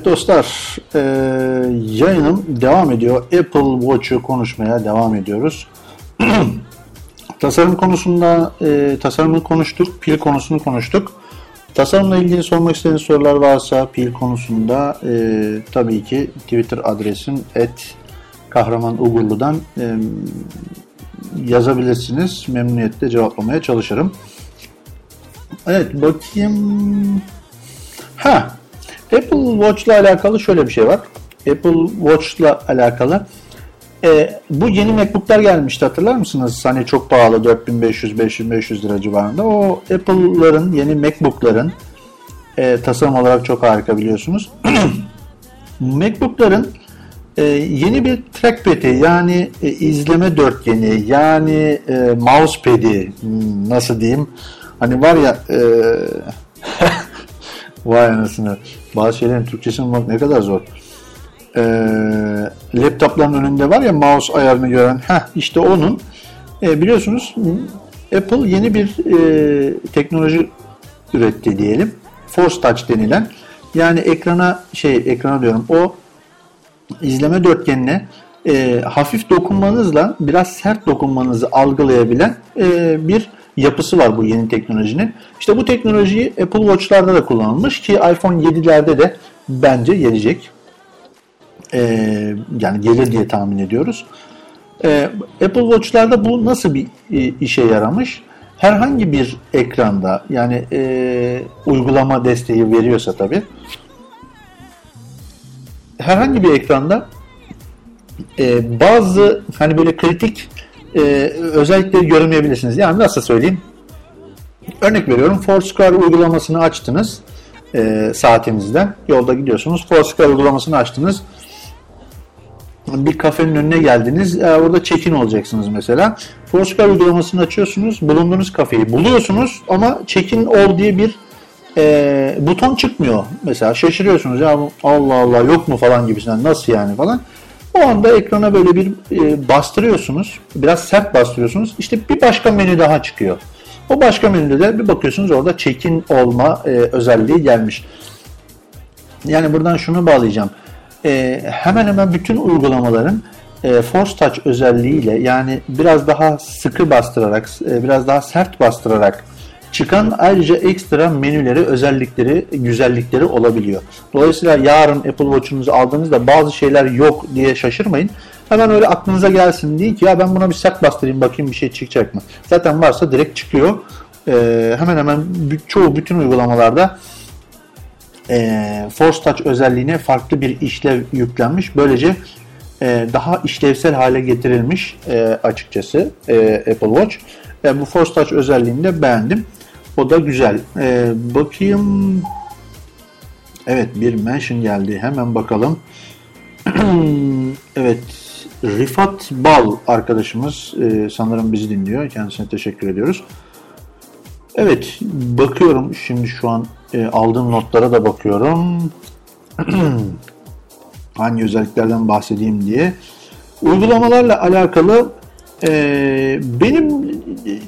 Evet dostlar, e, yayınım devam ediyor. Apple Watch'u konuşmaya devam ediyoruz. Tasarım konusunda e, tasarımı konuştuk, pil konusunu konuştuk. Tasarımla ilgili sormak istediğiniz sorular varsa pil konusunda e, tabii ki Twitter adresim et kahraman Ugurlu'dan e, yazabilirsiniz. Memnuniyetle cevaplamaya çalışırım. Evet bakayım. Ha Apple Watch ile alakalı şöyle bir şey var. Apple Watch ile alakalı e, bu yeni MacBook'lar gelmişti hatırlar mısınız? Hani çok pahalı 4500-500 lira civarında. O Apple'ların yeni MacBook'ların e, tasarım olarak çok harika biliyorsunuz. MacBook'ların e, yeni bir trackpad'i yani e, izleme dörtgeni yani e, mousepad'i hmm, nasıl diyeyim hani var ya e, vay anasını. Bazı şeylerin Türkçesini bulmak ne kadar zor. E, laptopların önünde var ya mouse ayarını gören. Heh, işte onun. E, biliyorsunuz Apple yeni bir e, teknoloji üretti diyelim. Force Touch denilen. Yani ekrana şey ekrana diyorum. O izleme dörtgenine e, hafif dokunmanızla biraz sert dokunmanızı algılayabilen e, bir yapısı var bu yeni teknolojinin. İşte bu teknolojiyi Apple Watch'larda da kullanılmış ki iPhone 7'lerde de bence gelecek. E, yani gelir diye tahmin ediyoruz. E, Apple Watch'larda bu nasıl bir e, işe yaramış? Herhangi bir ekranda yani e, uygulama desteği veriyorsa tabii herhangi bir ekranda e, bazı hani böyle kritik e, özellikleri göremeyebilirsiniz. Yani nasıl söyleyeyim? Örnek veriyorum Foursquare uygulamasını açtınız e, saatinizden. Yolda gidiyorsunuz. Foursquare uygulamasını açtınız. Bir kafenin önüne geldiniz. E, orada check-in olacaksınız mesela. Foursquare uygulamasını açıyorsunuz. Bulunduğunuz kafeyi buluyorsunuz ama check-in ol diye bir e, buton çıkmıyor. Mesela şaşırıyorsunuz ya Allah Allah yok mu falan gibisinden nasıl yani falan. O anda ekrana böyle bir e, bastırıyorsunuz. Biraz sert bastırıyorsunuz. İşte bir başka menü daha çıkıyor. O başka menüde de bir bakıyorsunuz orada check-in olma e, özelliği gelmiş. Yani buradan şunu bağlayacağım. E, hemen hemen bütün uygulamaların e, Force Touch özelliğiyle yani biraz daha sıkı bastırarak, e, biraz daha sert bastırarak çıkan ayrıca ekstra menüleri, özellikleri, güzellikleri olabiliyor. Dolayısıyla yarın Apple Watch'unuzu aldığınızda bazı şeyler yok diye şaşırmayın. Hemen öyle aklınıza gelsin diye ki ya ben buna bir sert bastırayım bakayım bir şey çıkacak mı? Zaten varsa direkt çıkıyor. Ee, hemen hemen çoğu bütün uygulamalarda e, Force Touch özelliğine farklı bir işlev yüklenmiş. Böylece e, daha işlevsel hale getirilmiş e, açıkçası e, Apple Watch. E, bu Force Touch özelliğini de beğendim. O da güzel. Ee, bakayım. Evet bir mention geldi. Hemen bakalım. evet. Rifat Bal arkadaşımız e, sanırım bizi dinliyor. Kendisine teşekkür ediyoruz. Evet bakıyorum şimdi şu an e, aldığım notlara da bakıyorum. Hangi özelliklerden bahsedeyim diye. Uygulamalarla alakalı e, benim e,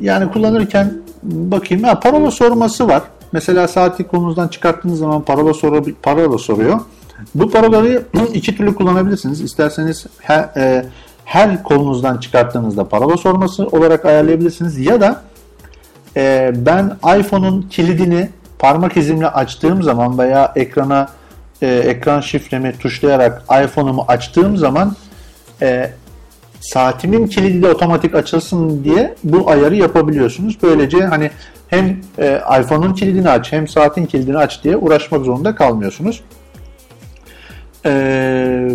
yani kullanırken bakayım ha, parola sorması var. Mesela saatlik konumuzdan çıkarttığınız zaman parola, soru, parola soruyor. Bu parolayı iki türlü kullanabilirsiniz. İsterseniz her, e, her kolunuzdan çıkarttığınızda parola sorması olarak ayarlayabilirsiniz. Ya da e, ben iPhone'un kilidini parmak izimle açtığım zaman veya ekrana e, ekran şifremi tuşlayarak iPhone'umu açtığım zaman e, saatimin kilidi de otomatik açılsın diye bu ayarı yapabiliyorsunuz. Böylece hani hem e, iPhone'un kilidini aç hem saatin kilidini aç diye uğraşmak zorunda kalmıyorsunuz. Ee,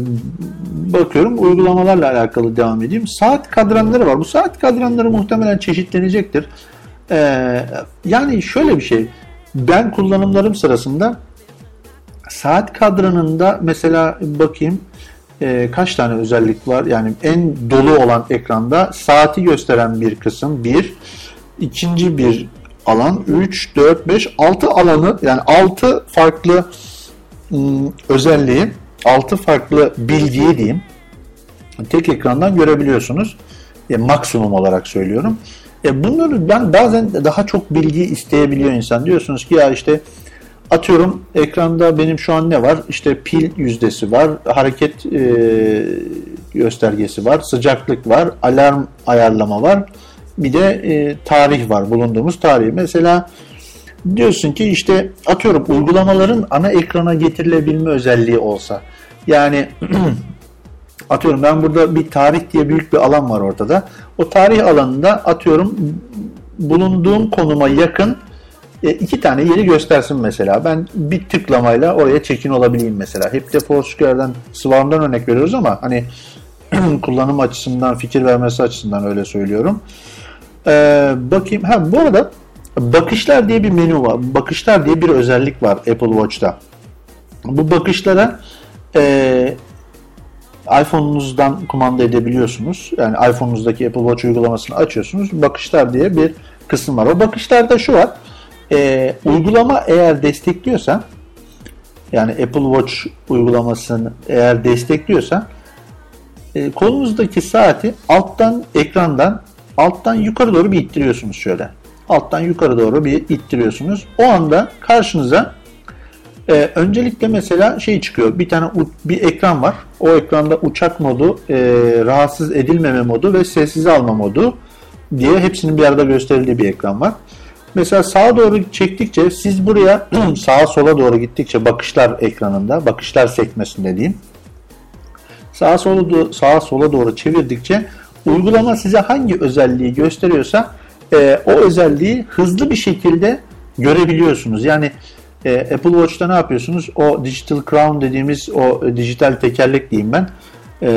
bakıyorum uygulamalarla alakalı devam edeyim. Saat kadranları var. Bu saat kadranları muhtemelen çeşitlenecektir. Ee, yani şöyle bir şey. Ben kullanımlarım sırasında saat kadranında mesela bakayım e, kaç tane özellik var? Yani en dolu olan ekranda saati gösteren bir kısım bir. ikinci bir alan 3, 4, 5, 6 alanı yani 6 farklı ım, özelliği 6 farklı bilgiyi diyeyim tek ekrandan görebiliyorsunuz. E, maksimum olarak söylüyorum. E, bunları ben bazen daha çok bilgi isteyebiliyor insan. Diyorsunuz ki ya işte atıyorum ekranda benim şu an ne var? İşte pil yüzdesi var, hareket e, göstergesi var, sıcaklık var, alarm ayarlama var. Bir de e, tarih var, bulunduğumuz tarih. Mesela diyorsun ki işte atıyorum uygulamaların ana ekrana getirilebilme özelliği olsa. Yani atıyorum ben burada bir tarih diye büyük bir alan var ortada. O tarih alanında atıyorum bulunduğum konuma yakın e, iki tane yeri göstersin mesela. Ben bir tıklamayla oraya çekin olabileyim mesela. Hep de Foursquare'den, Swarm'dan örnek veriyoruz ama hani kullanım açısından, fikir vermesi açısından öyle söylüyorum. Ee, bakayım. Ha bu arada bakışlar diye bir menü var. Bakışlar diye bir özellik var Apple Watch'ta. Bu bakışlara e, iPhone'unuzdan kumanda edebiliyorsunuz. Yani iPhone'unuzdaki Apple Watch uygulamasını açıyorsunuz. Bakışlar diye bir kısım var. O bakışlarda şu var. E, uygulama eğer destekliyorsa yani Apple Watch uygulamasını eğer destekliyorsa e, kolunuzdaki saati alttan ekrandan alttan yukarı doğru bir ittiriyorsunuz şöyle. Alttan yukarı doğru bir ittiriyorsunuz. O anda karşınıza e, öncelikle mesela şey çıkıyor. Bir tane bir ekran var. O ekranda uçak modu, e, rahatsız edilmeme modu ve sessize alma modu diye hepsinin bir arada gösterildiği bir ekran var. Mesela sağa doğru çektikçe siz buraya sağa sola doğru gittikçe bakışlar ekranında, bakışlar sekmesinde diyeyim. Sağa sola, sağa sola doğru çevirdikçe uygulama size hangi özelliği gösteriyorsa e, o özelliği hızlı bir şekilde görebiliyorsunuz. Yani e, Apple Watch'ta ne yapıyorsunuz? O Digital Crown dediğimiz o dijital tekerlek diyeyim ben. E,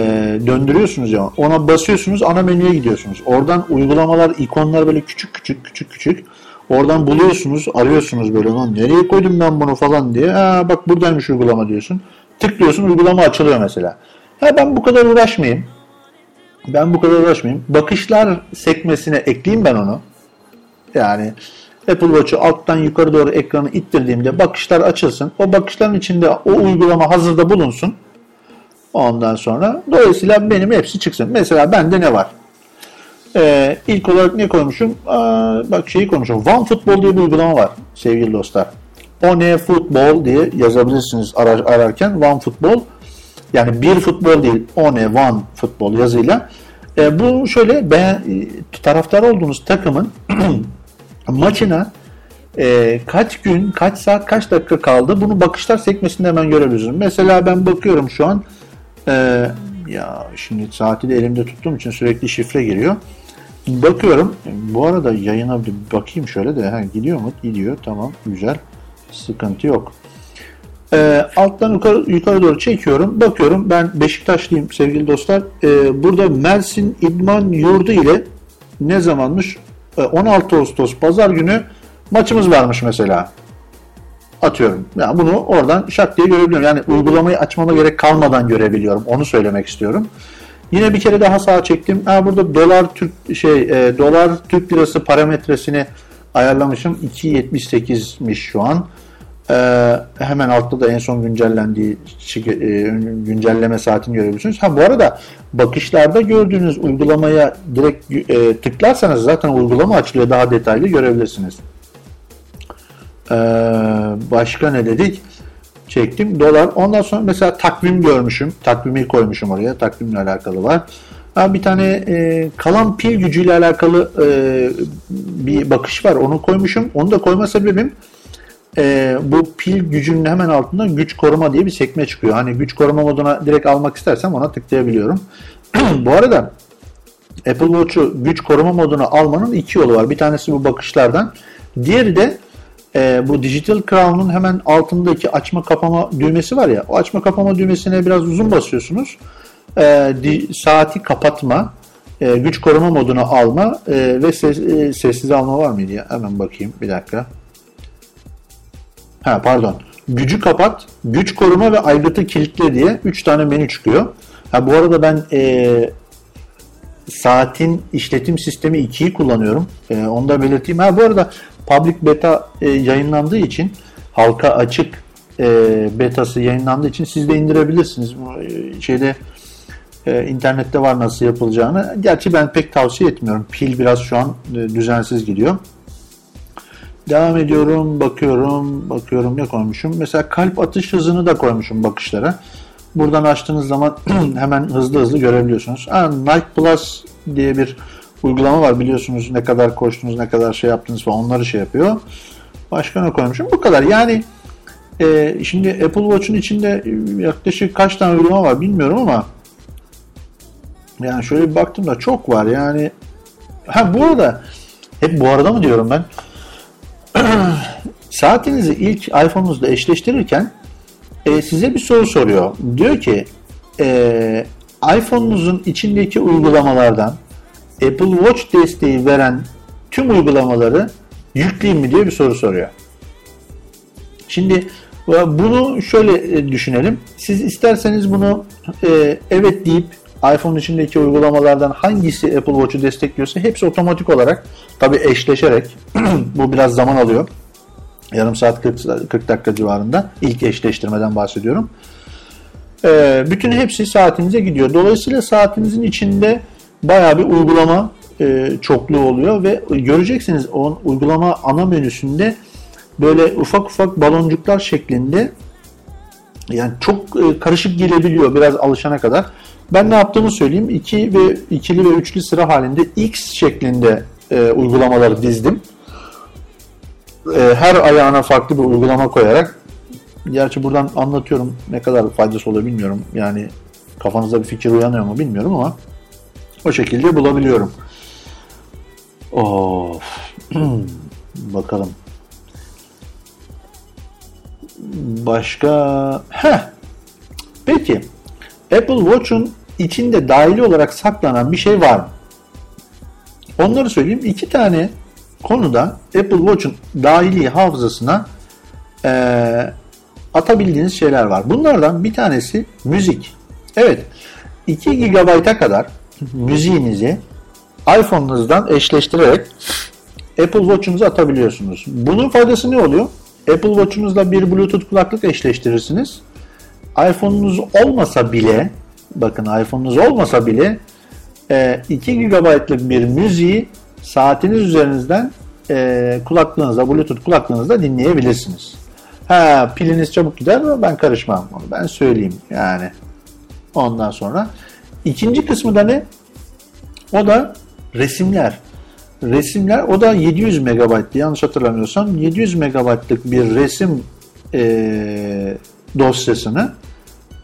döndürüyorsunuz ya. Ona basıyorsunuz ana menüye gidiyorsunuz. Oradan uygulamalar, ikonlar böyle küçük küçük küçük küçük. Oradan buluyorsunuz, arıyorsunuz böyle lan nereye koydum ben bunu falan diye. Ha bak buradaymış uygulama diyorsun. Tıklıyorsun uygulama açılıyor mesela. Ha ben bu kadar uğraşmayayım. Ben bu kadar uğraşmayayım. Bakışlar sekmesine ekleyeyim ben onu. Yani Apple Watch'u alttan yukarı doğru ekranı ittirdiğimde bakışlar açılsın. O bakışların içinde o uygulama hazırda bulunsun. Ondan sonra dolayısıyla benim hepsi çıksın. Mesela bende ne var? Ee, ilk olarak ne koymuşum? Aa, bak şeyi konuşuyorum. One Football diye bir uygulama var sevgili dostlar. O ne futbol diye yazabilirsiniz arar, ararken. One Football yani bir futbol değil. O ne One Football yazıyla. E, bu şöyle beğen, taraftar olduğunuz takımın maçına e, kaç gün, kaç saat, kaç dakika kaldı bunu bakışlar sekmesinde hemen görebilirsiniz. Mesela ben bakıyorum şu an e, ya şimdi saati de elimde tuttuğum için sürekli şifre giriyor. Bakıyorum. Bu arada yayına bir bakayım şöyle de. Ha, gidiyor mu? Gidiyor. Tamam. Güzel. Sıkıntı yok. E, alttan yukarı, yukarı doğru çekiyorum. Bakıyorum. Ben Beşiktaşlıyım sevgili dostlar. E, burada Mersin İdman Yurdu ile ne zamanmış? 16 Ağustos pazar günü maçımız varmış mesela. Atıyorum. Yani bunu oradan şak diye görebiliyorum. Yani uygulamayı açmama gerek kalmadan görebiliyorum. Onu söylemek istiyorum. Yine bir kere daha sağa çektim. Ha, burada dolar Türk şey e, dolar Türk lirası parametresini ayarlamışım. 2.78'miş şu an. Ee, hemen altta da en son güncellendiği e, güncelleme saatini görebilirsiniz. Ha bu arada bakışlarda gördüğünüz uygulamaya direkt e, tıklarsanız zaten uygulama açılıyor. Daha detaylı görebilirsiniz. Ee, başka ne dedik? Çektim. Dolar. Ondan sonra mesela takvim görmüşüm. Takvimi koymuşum oraya. Takvimle alakalı var. Ha, bir tane e, kalan pil gücüyle alakalı e, bir bakış var. Onu koymuşum. Onu da koyma sebebim e, bu pil gücünün hemen altında güç koruma diye bir sekme çıkıyor. Hani güç koruma moduna direkt almak istersem ona tıklayabiliyorum. bu arada Apple Watch'u güç koruma moduna almanın iki yolu var. Bir tanesi bu bakışlardan. Diğeri de e, bu Digital Crown'un hemen altındaki açma kapama düğmesi var ya. O açma kapama düğmesine biraz uzun basıyorsunuz. E, di, saati kapatma, e, güç koruma moduna alma e, ve ses, e, sessiz alma var mıydı ya? Hemen bakayım bir dakika. Ha pardon. Gücü kapat, güç koruma ve aygıtı kilitle diye 3 tane menü çıkıyor. Ha bu arada ben e, saatin işletim sistemi 2'yi kullanıyorum. E, onu da belirteyim. Ha bu arada public beta e, yayınlandığı için halka açık e, betası yayınlandığı için siz de indirebilirsiniz. E, şeyde e, internette var nasıl yapılacağını. Gerçi ben pek tavsiye etmiyorum. Pil biraz şu an e, düzensiz gidiyor. Devam ediyorum, bakıyorum, bakıyorum ne koymuşum. Mesela kalp atış hızını da koymuşum bakışlara. Buradan açtığınız zaman hemen hızlı hızlı görebiliyorsunuz. Ha, Nike Plus diye bir uygulama var biliyorsunuz ne kadar koştunuz, ne kadar şey yaptınız falan onları şey yapıyor. Başka ne koymuşum? Bu kadar. Yani e, şimdi Apple Watch'un içinde yaklaşık kaç tane uygulama var bilmiyorum ama yani şöyle bir baktım da çok var yani. Ha bu arada hep bu arada mı diyorum ben? saatinizi ilk iPhone'unuzla eşleştirirken e, size bir soru soruyor. Diyor ki e, iPhone'unuzun içindeki uygulamalardan Apple Watch desteği veren tüm uygulamaları yükleyeyim mi diye bir soru soruyor. Şimdi e, bunu şöyle e, düşünelim. Siz isterseniz bunu e, evet deyip iPhone içindeki uygulamalardan hangisi Apple Watch'u destekliyorsa hepsi otomatik olarak tabi eşleşerek bu biraz zaman alıyor. Yarım saat 40, 40 dakika civarında ilk eşleştirmeden bahsediyorum. Ee, bütün hepsi saatinize gidiyor. Dolayısıyla saatinizin içinde bayağı bir uygulama e, çokluğu oluyor ve göreceksiniz o uygulama ana menüsünde böyle ufak ufak baloncuklar şeklinde yani çok e, karışık gelebiliyor biraz alışana kadar. Ben ne yaptığımı söyleyeyim. 2 ve ikili ve üçlü sıra halinde X şeklinde e, uygulamaları dizdim. E, her ayağına farklı bir uygulama koyarak gerçi buradan anlatıyorum ne kadar faydası oluyor bilmiyorum. Yani kafanızda bir fikir uyanıyor mu bilmiyorum ama o şekilde bulabiliyorum. Of. Bakalım. Başka... Heh. Peki. Apple Watch'un içinde dahili olarak saklanan bir şey var mı? Onları söyleyeyim. İki tane konuda Apple Watch'un dahili hafızasına e, atabildiğiniz şeyler var. Bunlardan bir tanesi müzik. Evet 2 GB'a kadar müziğinizi iPhone'unuzdan eşleştirerek Apple Watch'unuza atabiliyorsunuz. Bunun faydası ne oluyor? Apple Watch'unuzla bir Bluetooth kulaklık eşleştirirsiniz. iPhone'unuz olmasa bile bakın iPhone'unuz olmasa bile 2 e, GB'lık bir müziği saatiniz üzerinizden e, kulaklığınızda, Bluetooth kulaklığınızda dinleyebilirsiniz. Ha piliniz çabuk gider mi? Ben karışmam. Ben söyleyeyim yani. Ondan sonra. İkinci kısmı da ne? O da resimler. Resimler o da 700 MB'di yanlış hatırlamıyorsam 700 MB'lık bir resim e, dosyasını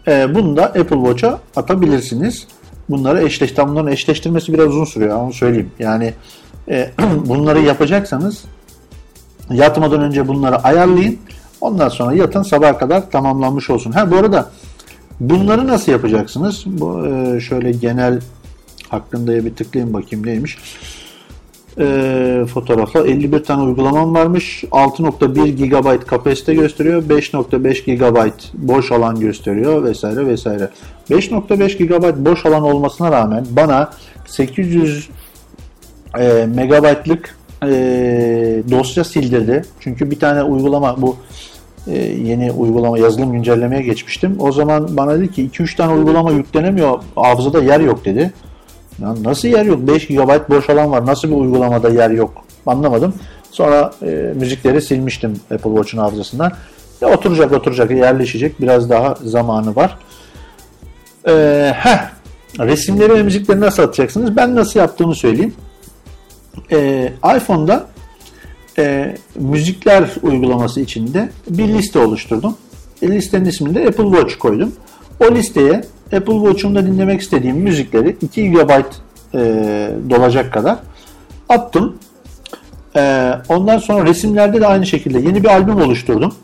e, bunu da Apple Watch'a atabilirsiniz. Bunları eşleş, bunların eşleştirmesi biraz uzun sürüyor onu söyleyeyim. Yani e, bunları yapacaksanız yatmadan önce bunları ayarlayın. Ondan sonra yatın sabah kadar tamamlanmış olsun. Ha bu arada bunları nasıl yapacaksınız? Bu e, şöyle genel hakkında bir tıklayayım bakayım neymiş e, fotoğrafla 51 tane uygulamam varmış. 6.1 GB kapasite gösteriyor. 5.5 GB boş alan gösteriyor vesaire vesaire. 5.5 GB boş alan olmasına rağmen bana 800 e, megabaytlık e, dosya sildirdi. Çünkü bir tane uygulama bu yeni uygulama yazılım güncellemeye geçmiştim. O zaman bana dedi ki 2-3 tane uygulama yüklenemiyor. Hafızada yer yok dedi. Ya nasıl yer yok? 5 GB boş alan var. Nasıl bir uygulamada yer yok? Anlamadım. Sonra e, müzikleri silmiştim Apple Watch'un hafızasından. Ya oturacak oturacak yerleşecek. Biraz daha zamanı var. Ee, heh, resimleri ve müzikleri nasıl atacaksınız? Ben nasıl yaptığımı söyleyeyim. Ee, iPhone'da e, müzikler uygulaması içinde bir liste oluşturdum. E, listenin ismini de Apple Watch koydum. O listeye Apple Watch'umda dinlemek istediğim müzikleri 2 GB e, dolacak kadar attım. E, ondan sonra resimlerde de aynı şekilde yeni bir albüm oluşturdum.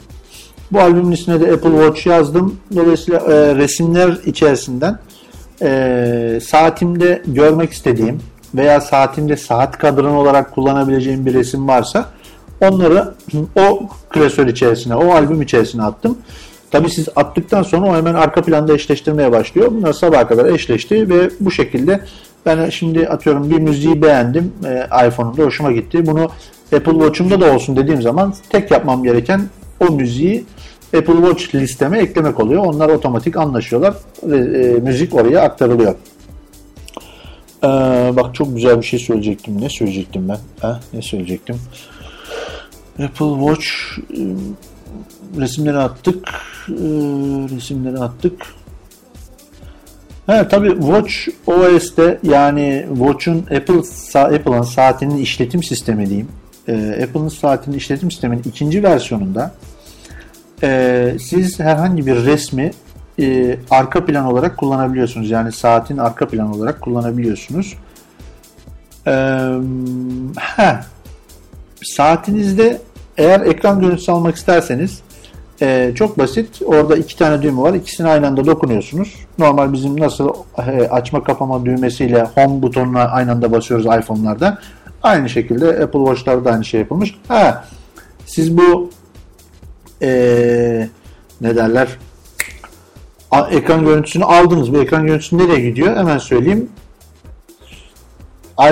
Bu albümün ismine de Apple Watch yazdım. Dolayısıyla e, resimler içerisinden e, saatimde görmek istediğim veya saatimde saat kadranı olarak kullanabileceğim bir resim varsa onları o klasör içerisine, o albüm içerisine attım. Tabi siz attıktan sonra o hemen arka planda eşleştirmeye başlıyor. Bunlar sabaha kadar eşleşti ve bu şekilde ben şimdi atıyorum bir müziği beğendim e, iPhone'umda hoşuma gitti. Bunu Apple Watch'umda da olsun dediğim zaman tek yapmam gereken o müziği Apple Watch listeme eklemek oluyor. Onlar otomatik anlaşıyorlar. E, e, müzik oraya aktarılıyor. Ee, bak çok güzel bir şey söyleyecektim. Ne söyleyecektim ben? Ha, ne söyleyecektim? Apple Watch e, resimleri attık. E, resimleri attık. Ha tabii Watch OS'te yani Watch'un Apple Apple'ın saatinin işletim sistemi diyeyim. E, Apple'ın saatinin işletim sisteminin ikinci versiyonunda siz herhangi bir resmi arka plan olarak kullanabiliyorsunuz. Yani saatin arka plan olarak kullanabiliyorsunuz. E, saatinizde eğer ekran görüntüsü almak isterseniz e, çok basit. Orada iki tane düğme var. İkisini aynı anda dokunuyorsunuz. Normal bizim nasıl e, açma kapama düğmesiyle home butonuna aynı anda basıyoruz iPhone'larda. Aynı şekilde Apple Watch'larda aynı şey yapılmış. Ha, siz bu e, ne derler ekran görüntüsünü aldınız. Bu ekran görüntüsü nereye gidiyor? Hemen söyleyeyim.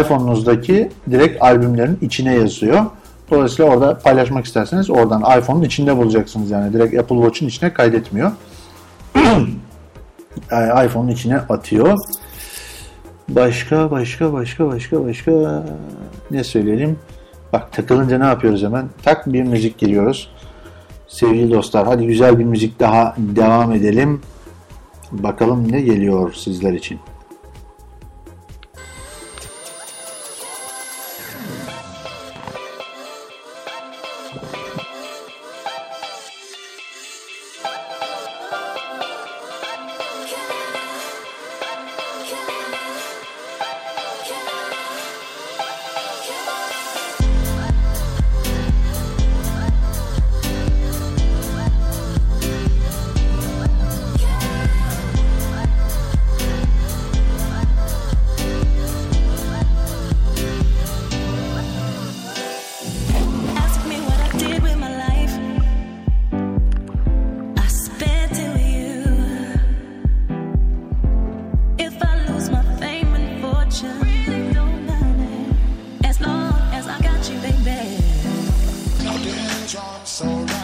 iPhone'unuzdaki direkt albümlerin içine yazıyor. Dolayısıyla orada paylaşmak isterseniz oradan iPhone'un içinde bulacaksınız yani. Direkt Apple Watch'un içine kaydetmiyor. iPhone'un içine atıyor. Başka başka başka başka başka ne söyleyelim? Bak takılınca ne yapıyoruz hemen? Tak bir müzik giriyoruz. Sevgili dostlar hadi güzel bir müzik daha devam edelim. Bakalım ne geliyor sizler için. alright.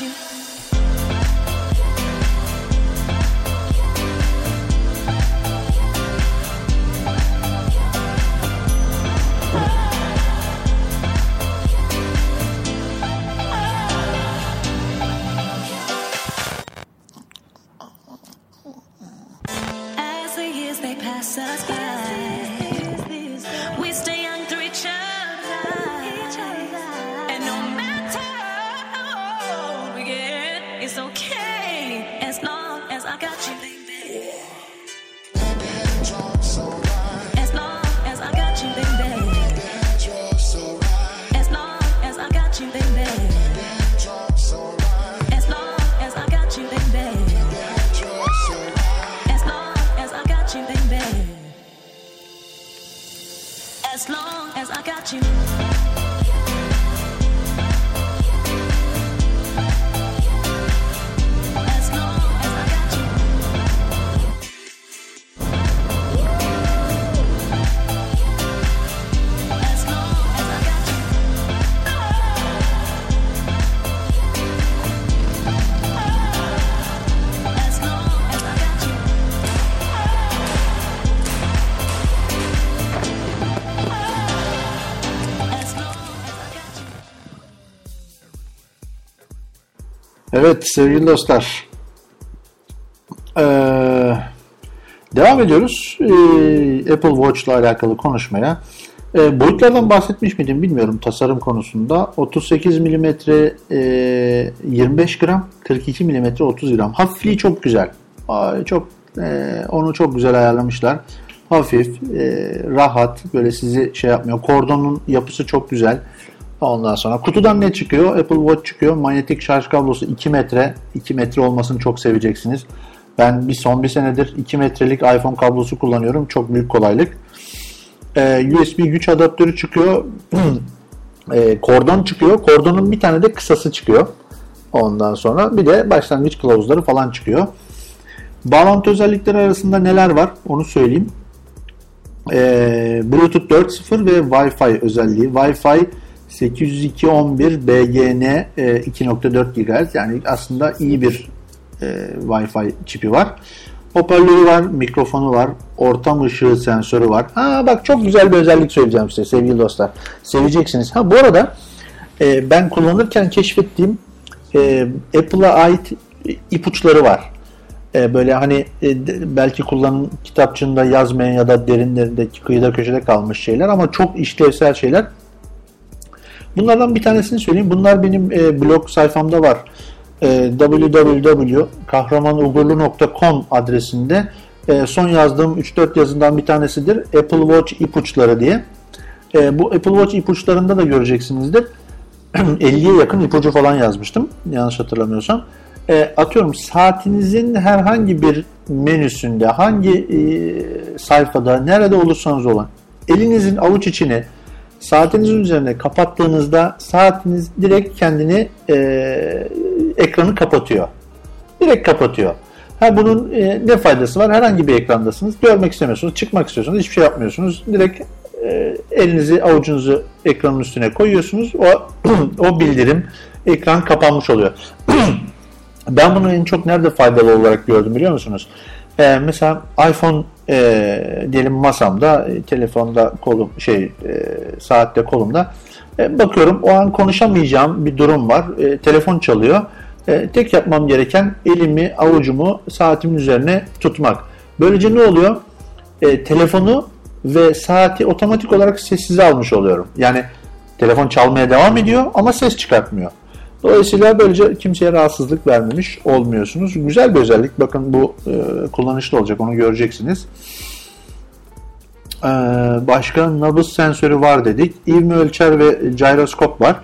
you. Evet sevgili dostlar. Ee, devam ediyoruz ee, Apple Watch ile alakalı konuşmaya. Ee, boyutlardan bahsetmiş miydim bilmiyorum tasarım konusunda. 38 mm e, 25 gram, 42 mm 30 gram. Hafifliği çok güzel. Aa, Çok e, onu çok güzel ayarlamışlar. Hafif, e, rahat, böyle sizi şey yapmıyor. Kordonun yapısı çok güzel. Ondan sonra kutudan ne çıkıyor? Apple Watch çıkıyor. Manyetik şarj kablosu 2 metre. 2 metre olmasını çok seveceksiniz. Ben bir son bir senedir 2 metrelik iPhone kablosu kullanıyorum. Çok büyük kolaylık. Ee, USB güç adaptörü çıkıyor. Ee, kordon çıkıyor. Kordonun bir tane de kısası çıkıyor. Ondan sonra bir de başlangıç kılavuzları falan çıkıyor. Bağlantı özellikleri arasında neler var onu söyleyeyim. Ee, Bluetooth 4.0 ve Wi-Fi özelliği. Wi-Fi 802.11 BGN e, 2.4 GHz yani aslında iyi bir e, Wi-Fi çipi var. Hoparlörü var, mikrofonu var, ortam ışığı sensörü var. Ha bak çok güzel bir özellik söyleyeceğim size sevgili dostlar. Seveceksiniz. Ha bu arada e, ben kullanırken keşfettiğim e, Apple'a ait ipuçları var. E, böyle hani e, belki kullanım kitapçığında yazmayan ya da derinlerindeki kıyıda köşede kalmış şeyler ama çok işlevsel şeyler. Bunlardan bir tanesini söyleyeyim. Bunlar benim e, blog sayfamda var. E, www.kahramanugurlu.com adresinde e, son yazdığım 3-4 yazından bir tanesidir. Apple Watch ipuçları diye. E, bu Apple Watch ipuçlarında da göreceksinizdir. 50'ye yakın ipucu falan yazmıştım. Yanlış hatırlamıyorsam. E, atıyorum saatinizin herhangi bir menüsünde, hangi e, sayfada, nerede olursanız olun, elinizin avuç içine saatinizin üzerine kapattığınızda saatiniz direkt kendini e, ekranı kapatıyor. Direkt kapatıyor. Ha bunun e, ne faydası var? Herhangi bir ekrandasınız. Görmek istemiyorsunuz, çıkmak istiyorsunuz, hiçbir şey yapmıyorsunuz. Direkt e, elinizi, avucunuzu ekranın üstüne koyuyorsunuz. O o bildirim ekran kapanmış oluyor. Ben bunu en çok nerede faydalı olarak gördüm biliyor musunuz? Ee, mesela iPhone e, diyelim masamda, e, telefonda kolum şey e, saatte kolumda E, bakıyorum o an konuşamayacağım bir durum var. E, telefon çalıyor. E, tek yapmam gereken elimi, avucumu saatimin üzerine tutmak. Böylece ne oluyor? E, telefonu ve saati otomatik olarak sessize almış oluyorum. Yani telefon çalmaya devam ediyor ama ses çıkartmıyor. Dolayısıyla böylece kimseye rahatsızlık vermemiş olmuyorsunuz. Güzel bir özellik. Bakın bu e, kullanışlı olacak. Onu göreceksiniz. Ee, başka nabız sensörü var dedik. İvme ölçer ve gyroskop var.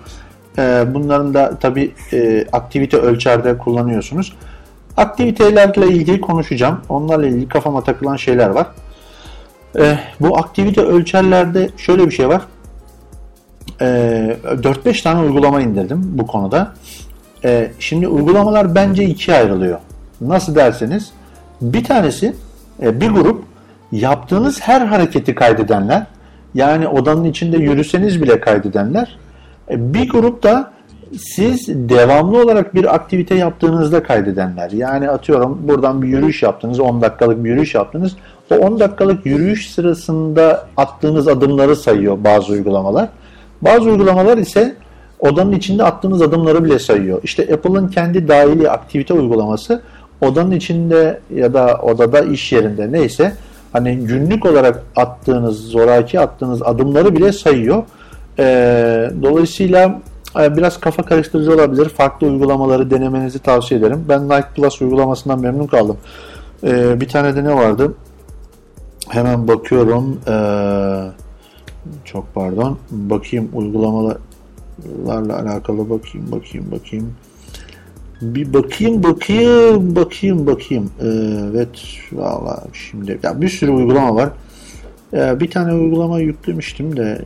Ee, bunların da tabi e, aktivite ölçerde kullanıyorsunuz. Aktivitelerle ilgili konuşacağım. Onlarla ilgili kafama takılan şeyler var. Ee, bu aktivite ölçerlerde şöyle bir şey var. Ee, 4-5 tane uygulama indirdim bu konuda. Ee, şimdi uygulamalar bence ikiye ayrılıyor. Nasıl derseniz bir tanesi e, bir grup yaptığınız her hareketi kaydedenler yani odanın içinde yürüseniz bile kaydedenler E, bir grup da siz devamlı olarak bir aktivite yaptığınızda kaydedenler. Yani atıyorum buradan bir yürüyüş yaptınız 10 dakikalık bir yürüyüş yaptınız. O 10 dakikalık yürüyüş sırasında attığınız adımları sayıyor bazı uygulamalar. Bazı uygulamalar ise odanın içinde attığınız adımları bile sayıyor. İşte Apple'ın kendi dahili aktivite uygulaması odanın içinde ya da odada iş yerinde neyse Hani günlük olarak attığınız, zoraki attığınız adımları bile sayıyor. E, dolayısıyla biraz kafa karıştırıcı olabilir. Farklı uygulamaları denemenizi tavsiye ederim. Ben Nike Plus uygulamasından memnun kaldım. E, bir tane de ne vardı? Hemen bakıyorum. E, çok pardon. Bakayım uygulamalarla alakalı bakayım, bakayım, bakayım. Bir bakayım, bakayım, bakayım, bakayım. Ee, evet, valla şimdi ya bir sürü uygulama var. Ee, bir tane uygulama yüklemiştim de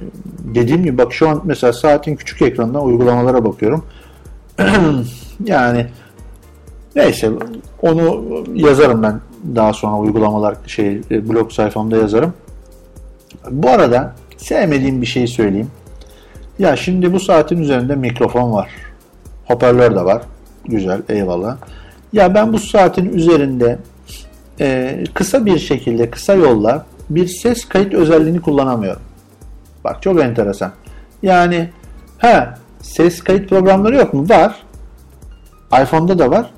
dediğim gibi bak şu an mesela saatin küçük ekranından uygulamalara bakıyorum. yani neyse onu yazarım ben daha sonra uygulamalar şey blog sayfamda yazarım. Bu arada sevmediğim bir şey söyleyeyim. Ya şimdi bu saatin üzerinde mikrofon var. Hoparlör de var. Güzel eyvallah. Ya ben bu saatin üzerinde e, kısa bir şekilde kısa yolla bir ses kayıt özelliğini kullanamıyorum. Bak çok enteresan. Yani ha ses kayıt programları yok mu? Var. iPhone'da da var.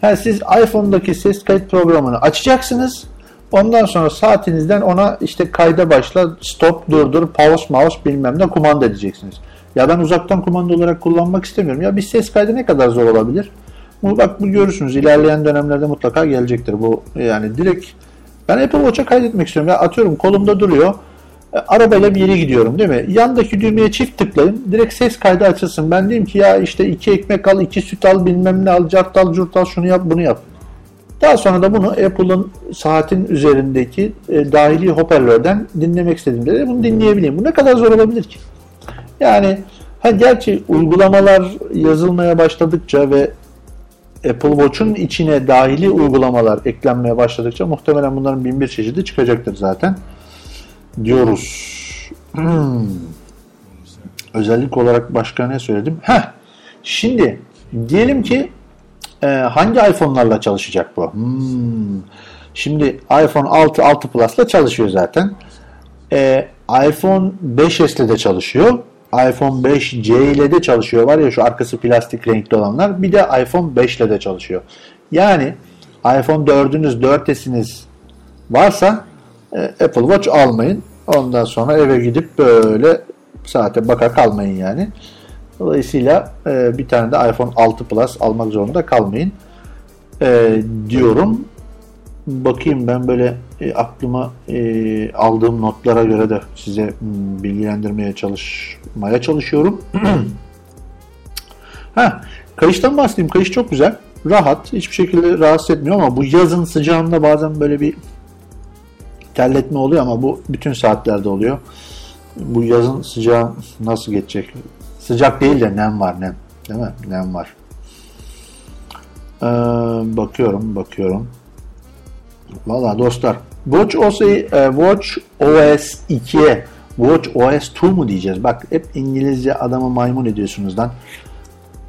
Ha, siz iPhone'daki ses kayıt programını açacaksınız. Ondan sonra saatinizden ona işte kayda başla, stop, durdur, pause, mouse bilmem ne kumanda edeceksiniz. Ya ben uzaktan kumanda olarak kullanmak istemiyorum. Ya bir ses kaydı ne kadar zor olabilir? Bu bak bu görürsünüz. ilerleyen dönemlerde mutlaka gelecektir bu. Yani direkt ben Apple Watch'a kaydetmek istiyorum. Ya atıyorum kolumda duruyor. E, arabayla bir yere gidiyorum değil mi? Yandaki düğmeye çift tıklayın. Direkt ses kaydı açılsın. Ben diyeyim ki ya işte iki ekmek al, iki süt al, bilmem ne al, cart al, curt al, şunu yap, bunu yap. Daha sonra da bunu Apple'ın saatin üzerindeki e, dahili hoparlörden dinlemek istediğimde de bunu dinleyebileyim. Bu ne kadar zor olabilir ki? Yani ha gerçi uygulamalar yazılmaya başladıkça ve Apple Watch'un içine dahili uygulamalar eklenmeye başladıkça muhtemelen bunların bin bir çeşidi çıkacaktır zaten diyoruz. Hmm. Özellik olarak başka ne söyledim? Heh. Şimdi diyelim ki e, hangi iPhone'larla çalışacak bu? Hmm. Şimdi iPhone 6, 6 Plus'la çalışıyor zaten. E, iPhone 5s'le de çalışıyor. iPhone 5C ile de çalışıyor. Var ya şu arkası plastik renkli olanlar. Bir de iPhone 5 ile de çalışıyor. Yani iPhone 4'ünüz 4s'iniz varsa e, Apple Watch almayın. Ondan sonra eve gidip böyle saate baka kalmayın yani. Dolayısıyla e, bir tane de iPhone 6 Plus almak zorunda kalmayın e, diyorum. Bakayım ben böyle e, aklıma e, aldığım notlara göre de size hmm, bilgilendirmeye çalışmaya çalışıyorum. ha, kayıştan bahsedeyim. Kayış çok güzel. Rahat. Hiçbir şekilde rahatsız etmiyor ama bu yazın sıcağında bazen böyle bir terletme oluyor ama bu bütün saatlerde oluyor. Bu yazın sıcağı nasıl geçecek? Sıcak değil de nem var nem. Değil mi? Nem var. Ee, bakıyorum, bakıyorum. Valla dostlar Watch OS, e, Watch OS 2'ye Watch OS 2 mu diyeceğiz? Bak hep İngilizce adamı maymun ediyorsunuz lan.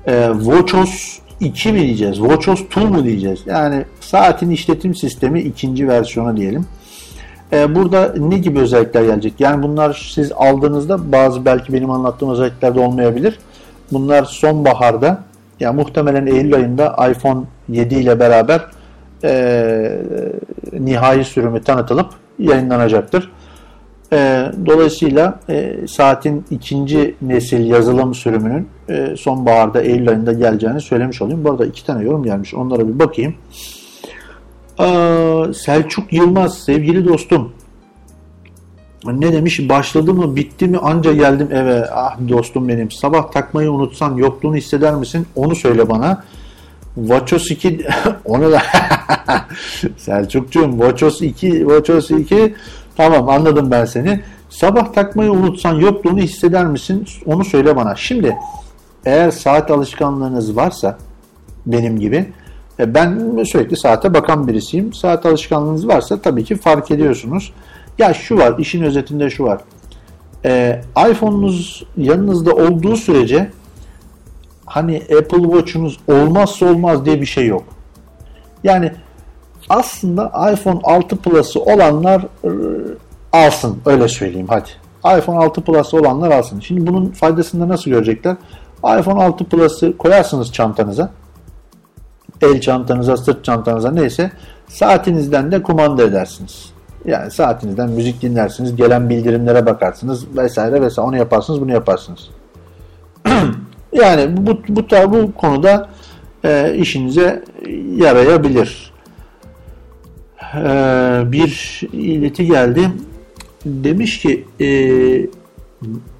Ee, Watch OS 2 mi diyeceğiz? Watch OS 2 mu diyeceğiz? Yani saatin işletim sistemi ikinci versiyonu diyelim. Ee, burada ne gibi özellikler gelecek? Yani bunlar siz aldığınızda bazı belki benim anlattığım özellikler de olmayabilir. Bunlar sonbaharda yani muhtemelen Eylül ayında iPhone 7 ile beraber e, nihai sürümü tanıtılıp yayınlanacaktır. E, dolayısıyla e, saatin ikinci nesil yazılım sürümünün e, sonbaharda Eylül ayında geleceğini söylemiş olayım. Bu arada iki tane yorum gelmiş. Onlara bir bakayım. Selçuk Yılmaz sevgili dostum. Ne demiş başladı mı bitti mi anca geldim eve. Ah dostum benim sabah takmayı unutsan yokluğunu hisseder misin? Onu söyle bana. Vaços 2 onu da Selçukcuğum Vaços 2 Vaços 2 tamam anladım ben seni. Sabah takmayı unutsan yokluğunu hisseder misin? Onu söyle bana. Şimdi eğer saat alışkanlığınız varsa benim gibi ben sürekli saate bakan birisiyim. Saat alışkanlığınız varsa tabii ki fark ediyorsunuz. Ya şu var, işin özetinde şu var. Ee, iPhone'unuz yanınızda olduğu sürece hani Apple Watch'unuz olmazsa olmaz diye bir şey yok. Yani aslında iPhone 6 Plus'ı olanlar e, alsın öyle söyleyeyim hadi. iPhone 6 Plus'ı olanlar alsın. Şimdi bunun faydasını da nasıl görecekler? iPhone 6 Plus'ı koyarsınız çantanıza el çantanıza, sırt çantanıza neyse saatinizden de kumanda edersiniz. Yani saatinizden müzik dinlersiniz, gelen bildirimlere bakarsınız vesaire vesaire. Onu yaparsınız, bunu yaparsınız. yani bu bu, bu, konuda e, işinize yarayabilir. E, bir ileti geldi. Demiş ki e,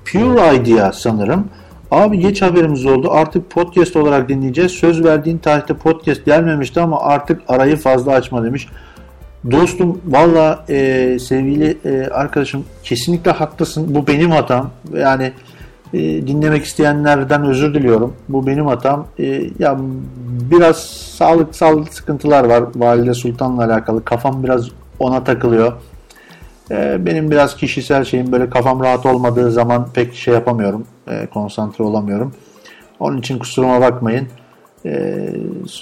Pure Idea sanırım. Abi geç haberimiz oldu. Artık podcast olarak dinleyeceğiz. Söz verdiğin tarihte podcast gelmemişti ama artık arayı fazla açma demiş. Dostum valla e, sevgili e, arkadaşım kesinlikle haklısın. Bu benim hatam. Yani e, dinlemek isteyenlerden özür diliyorum. Bu benim hatam. E, ya biraz sağlıksal sıkıntılar var Valide Sultan'la alakalı. Kafam biraz ona takılıyor. E, benim biraz kişisel şeyim böyle kafam rahat olmadığı zaman pek şey yapamıyorum. E, konsantre olamıyorum. Onun için kusuruma bakmayın. Ee,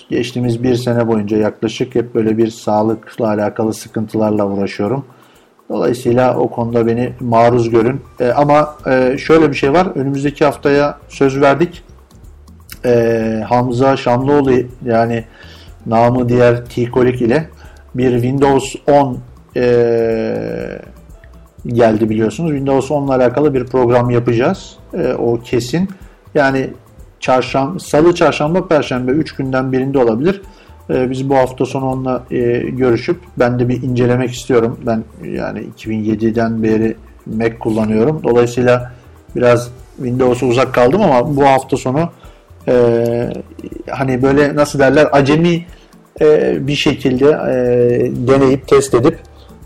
geçtiğimiz bir sene boyunca yaklaşık hep böyle bir sağlıkla alakalı sıkıntılarla uğraşıyorum. Dolayısıyla o konuda beni maruz görün. Ee, ama e, şöyle bir şey var. Önümüzdeki haftaya söz verdik. Ee, Hamza Şamlıoğlu yani namı diğer T-Kolik ile bir Windows 10 e, geldi biliyorsunuz. Windows 10 ile alakalı bir program yapacağız. E, o kesin. Yani çarşamba, salı, çarşamba, perşembe 3 günden birinde olabilir. Ee, biz bu hafta sonu onunla e, görüşüp ben de bir incelemek istiyorum. Ben yani 2007'den beri Mac kullanıyorum. Dolayısıyla biraz Windows'a uzak kaldım ama bu hafta sonu e, hani böyle nasıl derler acemi e, bir şekilde e, deneyip test edip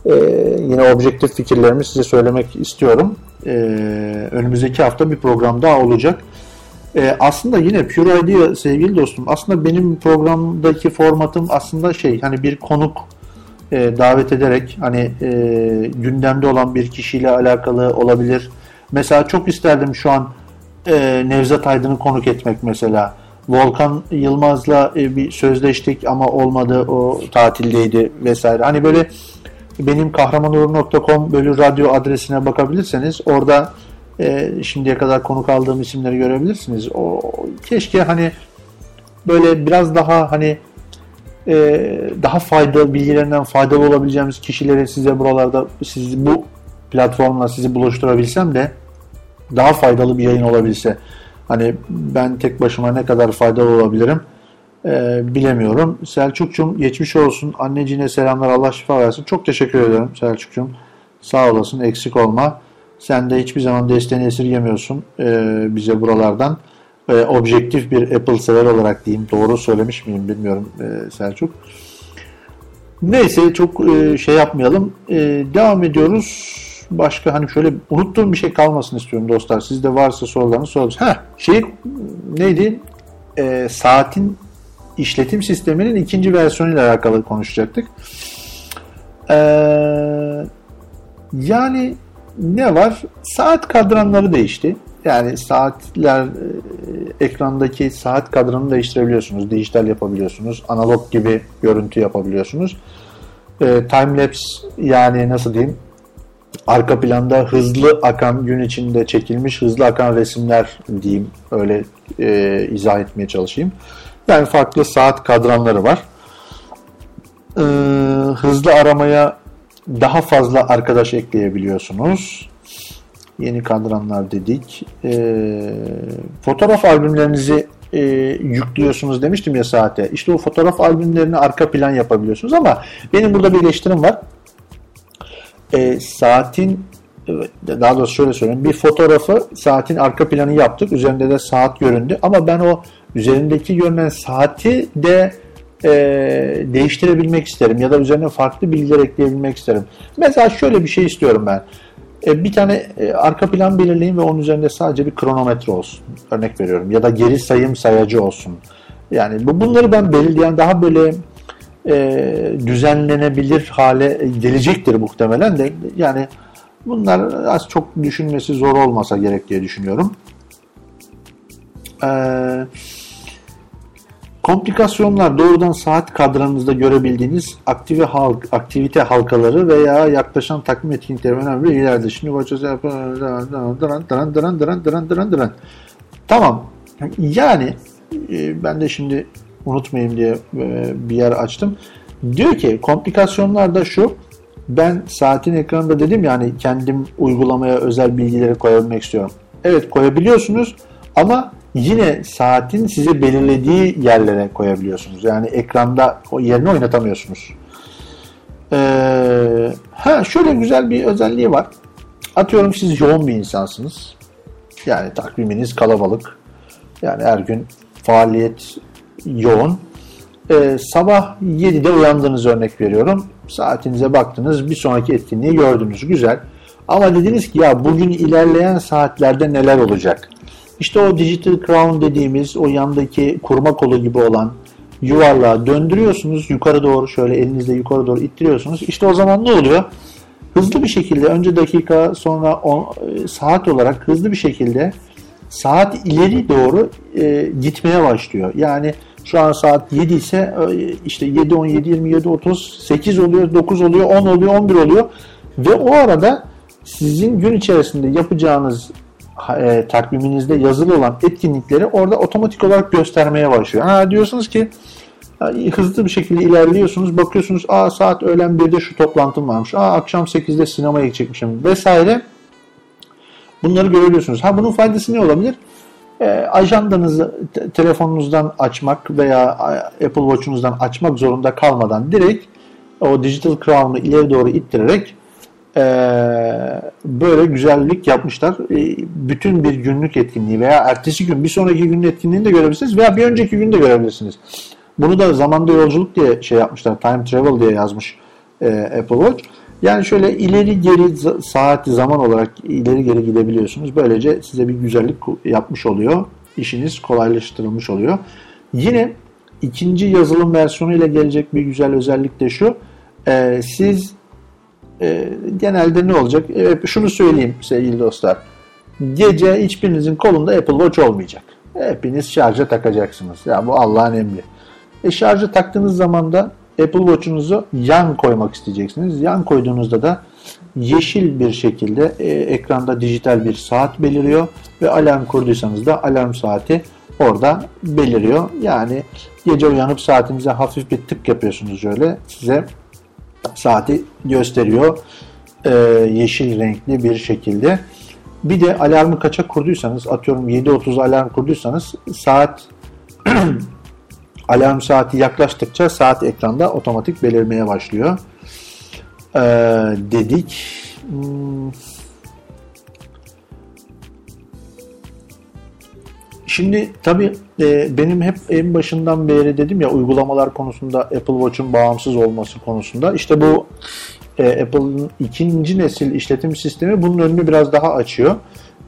e, yine objektif fikirlerimi size söylemek istiyorum. E, önümüzdeki hafta bir program daha olacak. E, aslında yine Pure Idea sevgili dostum aslında benim programdaki formatım aslında şey hani bir konuk e, davet ederek hani e, gündemde olan bir kişiyle alakalı olabilir. Mesela çok isterdim şu an e, Nevzat Aydın'ı konuk etmek mesela. Volkan Yılmaz'la e, bir sözleştik ama olmadı o tatildeydi vesaire. Hani böyle benim kahramanur.com bölü radyo adresine bakabilirseniz orada e, şimdiye kadar konuk aldığım isimleri görebilirsiniz. O keşke hani böyle biraz daha hani e, daha faydalı bilgilerinden faydalı olabileceğimiz kişileri size buralarda sizi bu platformla sizi buluşturabilsem de daha faydalı bir yayın olabilse. Hani ben tek başıma ne kadar faydalı olabilirim e, bilemiyorum. Selçuk'cum geçmiş olsun. Anneciğine selamlar. Allah şifa versin. Çok teşekkür ederim Selçuk'cum. Sağ olasın. Eksik olma. Sen de hiçbir zaman desteğini esirgemiyorsun e, bize buralardan. E, objektif bir Apple sever olarak diyeyim. Doğru söylemiş miyim bilmiyorum e, Selçuk. Neyse çok e, şey yapmayalım. E, devam ediyoruz. Başka hani şöyle unuttuğum bir şey kalmasın istiyorum dostlar. Sizde varsa sorularını sorabilirsiniz. Ha şey neydi? E, saatin işletim sisteminin ikinci versiyonuyla alakalı konuşacaktık. Eee yani ne var? Saat kadranları değişti. Yani saatler e, ekrandaki saat kadranını değiştirebiliyorsunuz. Dijital yapabiliyorsunuz. Analog gibi görüntü yapabiliyorsunuz. E, timelapse yani nasıl diyeyim arka planda hızlı akan gün içinde çekilmiş hızlı akan resimler diyeyim öyle e, izah etmeye çalışayım. Yani farklı saat kadranları var. E, hızlı aramaya daha fazla arkadaş ekleyebiliyorsunuz. Yeni kadranlar dedik. E, fotoğraf albümlerinizi e, yüklüyorsunuz demiştim ya saate. İşte o fotoğraf albümlerini arka plan yapabiliyorsunuz ama benim burada bir eleştirim var. E, saatin daha doğrusu şöyle söyleyeyim. Bir fotoğrafı saatin arka planı yaptık. Üzerinde de saat göründü. Ama ben o üzerindeki görünen saati de e, değiştirebilmek isterim ya da üzerine farklı bilgiler ekleyebilmek isterim. Mesela şöyle bir şey istiyorum ben. E, bir tane e, arka plan belirleyin ve onun üzerinde sadece bir kronometre olsun. Örnek veriyorum. Ya da geri sayım sayacı olsun. Yani bu bunları ben belirleyen daha böyle e, düzenlenebilir hale gelecektir muhtemelen de. Yani bunlar az çok düşünmesi zor olmasa gerek diye düşünüyorum. Eee Komplikasyonlar doğrudan saat kadranınızda görebildiğiniz aktive halk, aktivite halkaları veya yaklaşan takvim etkinlikleri önemli bilgilerdir. Şimdi bakacağız. Tamam. Yani e, ben de şimdi unutmayayım diye e, bir yer açtım. Diyor ki komplikasyonlar da şu ben saatin ekranında dedim yani kendim uygulamaya özel bilgileri koyabilmek istiyorum. Evet koyabiliyorsunuz ama yine saatin size belirlediği yerlere koyabiliyorsunuz. Yani ekranda o yerini oynatamıyorsunuz. Ee, ha şöyle güzel bir özelliği var. Atıyorum siz yoğun bir insansınız. Yani takviminiz kalabalık. Yani her gün faaliyet yoğun. Ee, sabah 7'de uyandığınız örnek veriyorum. Saatinize baktınız bir sonraki etkinliği gördünüz. Güzel. Ama dediniz ki ya bugün ilerleyen saatlerde neler olacak? İşte o Digital Crown dediğimiz o yandaki kurma kolu gibi olan yuvarlağı döndürüyorsunuz yukarı doğru şöyle elinizle yukarı doğru ittiriyorsunuz. İşte o zaman ne oluyor? Hızlı bir şekilde önce dakika sonra on, e, saat olarak hızlı bir şekilde saat ileri doğru e, gitmeye başlıyor. Yani şu an saat 7 ise e, işte 7, 17, 27, 30, 8 oluyor, 9 oluyor, 10 oluyor, 11 oluyor. Ve o arada sizin gün içerisinde yapacağınız e, takviminizde yazılı olan etkinlikleri orada otomatik olarak göstermeye başlıyor. Ha diyorsunuz ki hızlı bir şekilde ilerliyorsunuz. Bakıyorsunuz aa saat öğlen 1'de şu toplantım varmış. Aa akşam 8'de sinemaya gidecekmişim vesaire. Bunları görebiliyorsunuz. Ha bunun faydası ne olabilir? E, ajandanızı te- telefonunuzdan açmak veya Apple Watch'unuzdan açmak zorunda kalmadan direkt o Digital Crown'u ileri doğru ittirerek e, böyle güzellik yapmışlar. E, bütün bir günlük etkinliği veya ertesi gün bir sonraki günün etkinliğini de görebilirsiniz veya bir önceki gün de görebilirsiniz. Bunu da zamanda yolculuk diye şey yapmışlar. Time travel diye yazmış e, Apple Watch. Yani şöyle ileri geri saat zaman olarak ileri geri gidebiliyorsunuz. Böylece size bir güzellik yapmış oluyor. İşiniz kolaylaştırılmış oluyor. Yine ikinci yazılım versiyonu ile gelecek bir güzel özellik de şu. E, siz e, genelde ne olacak? E, şunu söyleyeyim sevgili dostlar. Gece hiçbirinizin kolunda Apple Watch olmayacak. Hepiniz şarja takacaksınız. Ya bu Allah'ın emri. E şarja taktığınız zaman da Apple Watch'unuzu yan koymak isteyeceksiniz. Yan koyduğunuzda da yeşil bir şekilde e, ekranda dijital bir saat beliriyor ve alarm kurduysanız da alarm saati orada beliriyor. Yani gece uyanıp saatinize hafif bir tık yapıyorsunuz şöyle size saati gösteriyor e, yeşil renkli bir şekilde. Bir de alarmı kaça kurduysanız atıyorum 7.30 alarm kurduysanız saat alarm saati yaklaştıkça saat ekranda otomatik belirmeye başlıyor. Ee, dedik. Hmm. Şimdi tabii e, benim hep en başından beri dedim ya uygulamalar konusunda Apple Watch'un bağımsız olması konusunda işte bu e, Apple'ın ikinci nesil işletim sistemi bunun önünü biraz daha açıyor.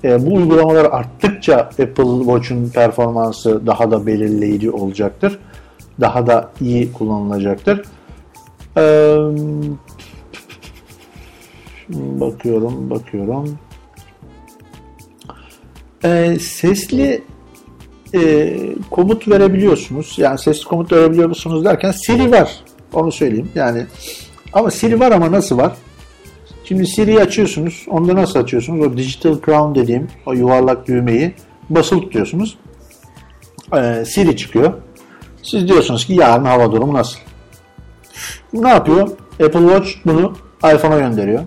E, bu uygulamalar arttıkça Apple Watch'un performansı daha da belirleyici olacaktır daha da iyi kullanılacaktır. Ee, bakıyorum, bakıyorum. Ee, sesli e, komut verebiliyorsunuz. Yani sesli komut verebiliyor musunuz derken Siri var. Onu söyleyeyim. Yani ama Siri var ama nasıl var? Şimdi Siri'yi açıyorsunuz. Onda nasıl açıyorsunuz? O Digital Crown dediğim o yuvarlak düğmeyi basılı tutuyorsunuz. Ee, Siri çıkıyor. Siz diyorsunuz ki yarın hava durumu nasıl? Ne yapıyor? Apple Watch bunu iPhone'a gönderiyor.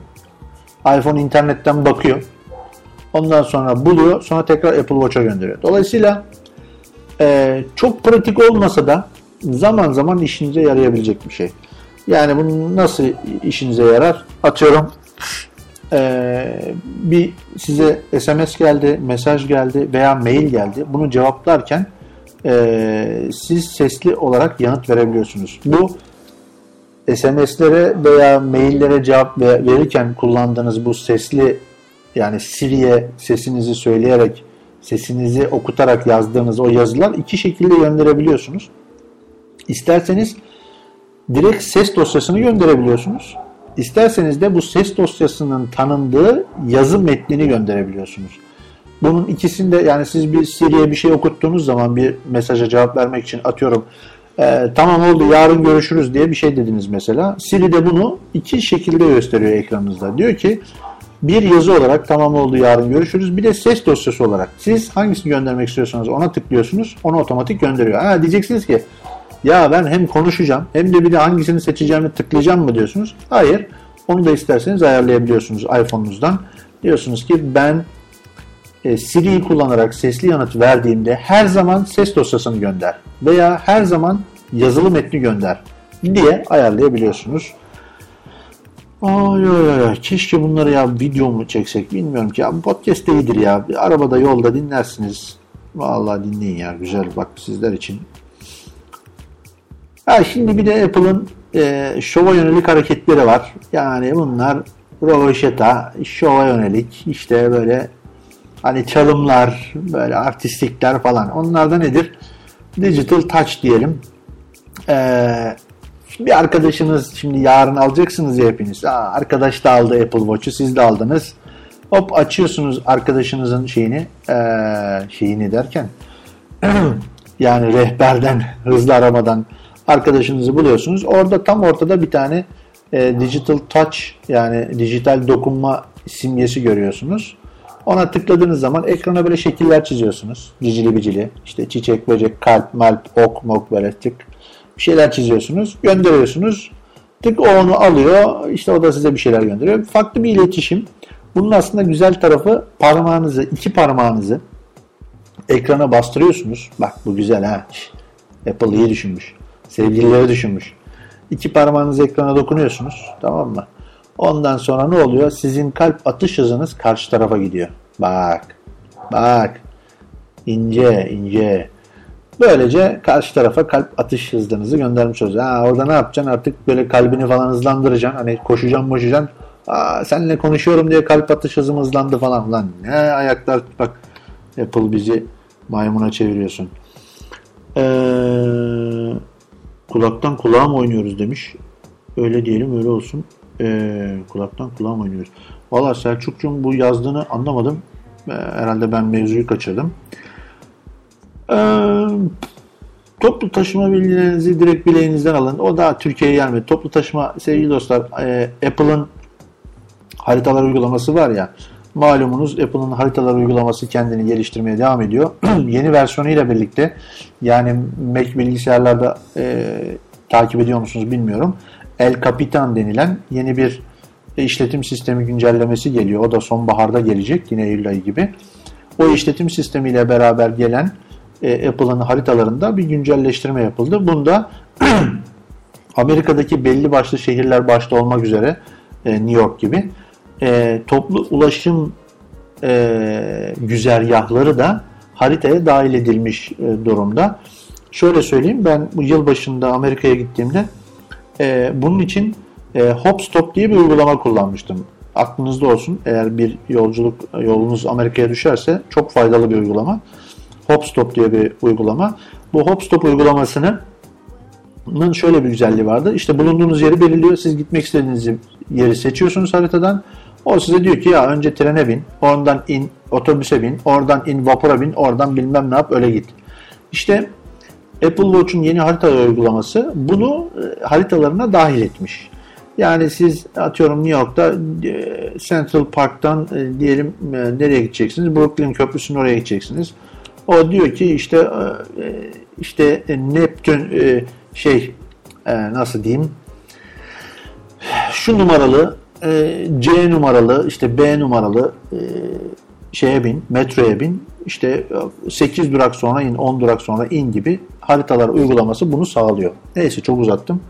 iPhone internetten bakıyor. Ondan sonra buluyor. Sonra tekrar Apple Watch'a gönderiyor. Dolayısıyla e, çok pratik olmasa da zaman zaman işinize yarayabilecek bir şey. Yani bunu nasıl işinize yarar? Atıyorum e, bir size SMS geldi, mesaj geldi veya mail geldi. Bunu cevaplarken e, siz sesli olarak yanıt verebiliyorsunuz. Bu SMS'lere veya maillere cevap verirken kullandığınız bu sesli yani Siri'ye sesinizi söyleyerek sesinizi okutarak yazdığınız o yazılar iki şekilde gönderebiliyorsunuz. İsterseniz direkt ses dosyasını gönderebiliyorsunuz. İsterseniz de bu ses dosyasının tanındığı yazı metnini gönderebiliyorsunuz. Bunun ikisinde yani siz bir Siri'ye bir şey okuttuğunuz zaman bir mesaja cevap vermek için atıyorum e, tamam oldu yarın görüşürüz diye bir şey dediniz mesela. Siri de bunu iki şekilde gösteriyor ekranınızda. Diyor ki bir yazı olarak tamam oldu yarın görüşürüz. Bir de ses dosyası olarak. Siz hangisini göndermek istiyorsanız ona tıklıyorsunuz. Onu otomatik gönderiyor. Ha diyeceksiniz ki ya ben hem konuşacağım hem de bir de hangisini seçeceğimi tıklayacağım mı diyorsunuz. Hayır. Onu da isterseniz ayarlayabiliyorsunuz iPhone'unuzdan. Diyorsunuz ki ben e, Siri'yi kullanarak sesli yanıt verdiğimde her zaman ses dosyasını gönder veya her zaman yazılı metni gönder diye ayarlayabiliyorsunuz. Ay ay ay keşke bunları ya video mu çeksek. Bilmiyorum ki. Ya podcast iyidir ya. Arabada yolda dinlersiniz. Vallahi dinleyin ya. Güzel. Bak sizler için. Ha şimdi bir de Apple'ın e, şova yönelik hareketleri var. Yani bunlar rovaşeta şova yönelik işte böyle hani çalımlar böyle artistikler falan. Onlar da nedir? Digital touch diyelim. Ee, bir arkadaşınız şimdi yarın alacaksınız ya hepiniz. Aa, arkadaş da aldı Apple Watch'u siz de aldınız. Hop açıyorsunuz arkadaşınızın şeyini ee, şeyini derken yani rehberden hızlı aramadan arkadaşınızı buluyorsunuz. Orada tam ortada bir tane e, digital touch yani dijital dokunma simgesi görüyorsunuz. Ona tıkladığınız zaman ekrana böyle şekiller çiziyorsunuz. Cicili bicili. İşte çiçek, böcek, kalp, malp, ok, mok böyle tık bir şeyler çiziyorsunuz, gönderiyorsunuz. Tık o onu alıyor, işte o da size bir şeyler gönderiyor. Farklı bir iletişim. Bunun aslında güzel tarafı parmağınızı, iki parmağınızı ekrana bastırıyorsunuz. Bak bu güzel ha. Apple iyi düşünmüş. Sevgilileri düşünmüş. İki parmağınızı ekrana dokunuyorsunuz. Tamam mı? Ondan sonra ne oluyor? Sizin kalp atış hızınız karşı tarafa gidiyor. Bak. Bak. İnce ince. Böylece karşı tarafa kalp atış hızlarınızı göndermiş olacağız. Ha, orada ne yapacaksın? Artık böyle kalbini falan hızlandıracaksın. Hani koşacaksın koşacaksın. Aa, seninle konuşuyorum diye kalp atış hızım hızlandı falan. Lan ne ayaklar bak Apple bizi maymuna çeviriyorsun. Ee, kulaktan kulağa mı oynuyoruz demiş. Öyle diyelim öyle olsun. Ee, kulaktan kulağa mı oynuyoruz. Valla Selçukcuğum bu yazdığını anlamadım. Ee, herhalde ben mevzuyu kaçırdım. Ee, toplu taşıma bilgilerinizi direkt bileğinizden alın. O da Türkiye'ye gelmedi. Toplu taşıma sevgili dostlar e, Apple'ın haritalar uygulaması var ya malumunuz Apple'ın haritalar uygulaması kendini geliştirmeye devam ediyor. Yeni versiyonuyla birlikte yani Mac bilgisayarlarda e, takip ediyor musunuz bilmiyorum. El Capitan denilen yeni bir işletim sistemi güncellemesi geliyor. O da sonbaharda gelecek yine Eylül ayı gibi. O işletim sistemiyle beraber gelen e, Apple'ın haritalarında bir güncelleştirme yapıldı. Bunda Amerika'daki belli başlı şehirler başta olmak üzere e, New York gibi e, toplu ulaşım güzergahları da haritaya dahil edilmiş durumda. Şöyle söyleyeyim ben bu yıl başında Amerika'ya gittiğimde bunun için e, Hopstop diye bir uygulama kullanmıştım. Aklınızda olsun eğer bir yolculuk yolunuz Amerika'ya düşerse çok faydalı bir uygulama. Hopstop diye bir uygulama. Bu Hopstop uygulamasının şöyle bir güzelliği vardı. İşte bulunduğunuz yeri belirliyor. Siz gitmek istediğiniz yeri seçiyorsunuz haritadan. O size diyor ki ya önce trene bin, oradan in otobüse bin, oradan in vapura bin, oradan bilmem ne yap öyle git. İşte Apple Watch'un yeni harita uygulaması bunu e, haritalarına dahil etmiş. Yani siz atıyorum New York'ta e, Central Park'tan e, diyelim nereye gideceksiniz? Brooklyn Köprüsü'nün oraya gideceksiniz. O diyor ki işte işte Neptün şey nasıl diyeyim şu numaralı C numaralı işte B numaralı şeye bin metroya bin işte 8 durak sonra in 10 durak sonra in gibi haritalar uygulaması bunu sağlıyor. Neyse çok uzattım.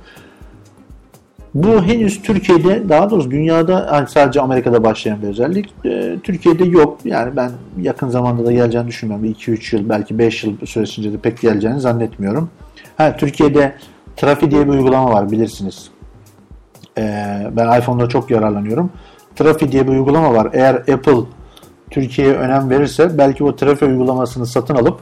Bu henüz Türkiye'de daha doğrusu dünyada yani sadece Amerika'da başlayan bir özellik. E, Türkiye'de yok. Yani ben yakın zamanda da geleceğini düşünmüyorum. 2-3 yıl belki 5 yıl süresince de pek geleceğini zannetmiyorum. Ha, Türkiye'de Trafi diye bir uygulama var bilirsiniz. E, ben iPhone'da çok yararlanıyorum. Trafi diye bir uygulama var. Eğer Apple Türkiye'ye önem verirse belki o Trafi uygulamasını satın alıp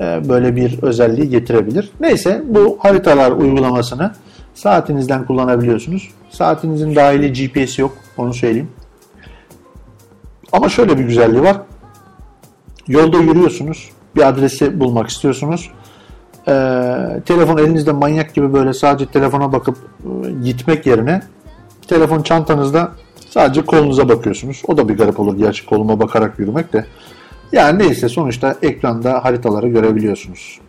e, böyle bir özelliği getirebilir. Neyse bu haritalar uygulamasını Saatinizden kullanabiliyorsunuz. Saatinizin dahili GPS yok. Onu söyleyeyim. Ama şöyle bir güzelliği var. Yolda yürüyorsunuz. Bir adresi bulmak istiyorsunuz. Ee, telefon elinizde manyak gibi böyle sadece telefona bakıp e, gitmek yerine telefon çantanızda sadece kolunuza bakıyorsunuz. O da bir garip olur gerçi koluma bakarak yürümek de. Yani neyse sonuçta ekranda haritaları görebiliyorsunuz.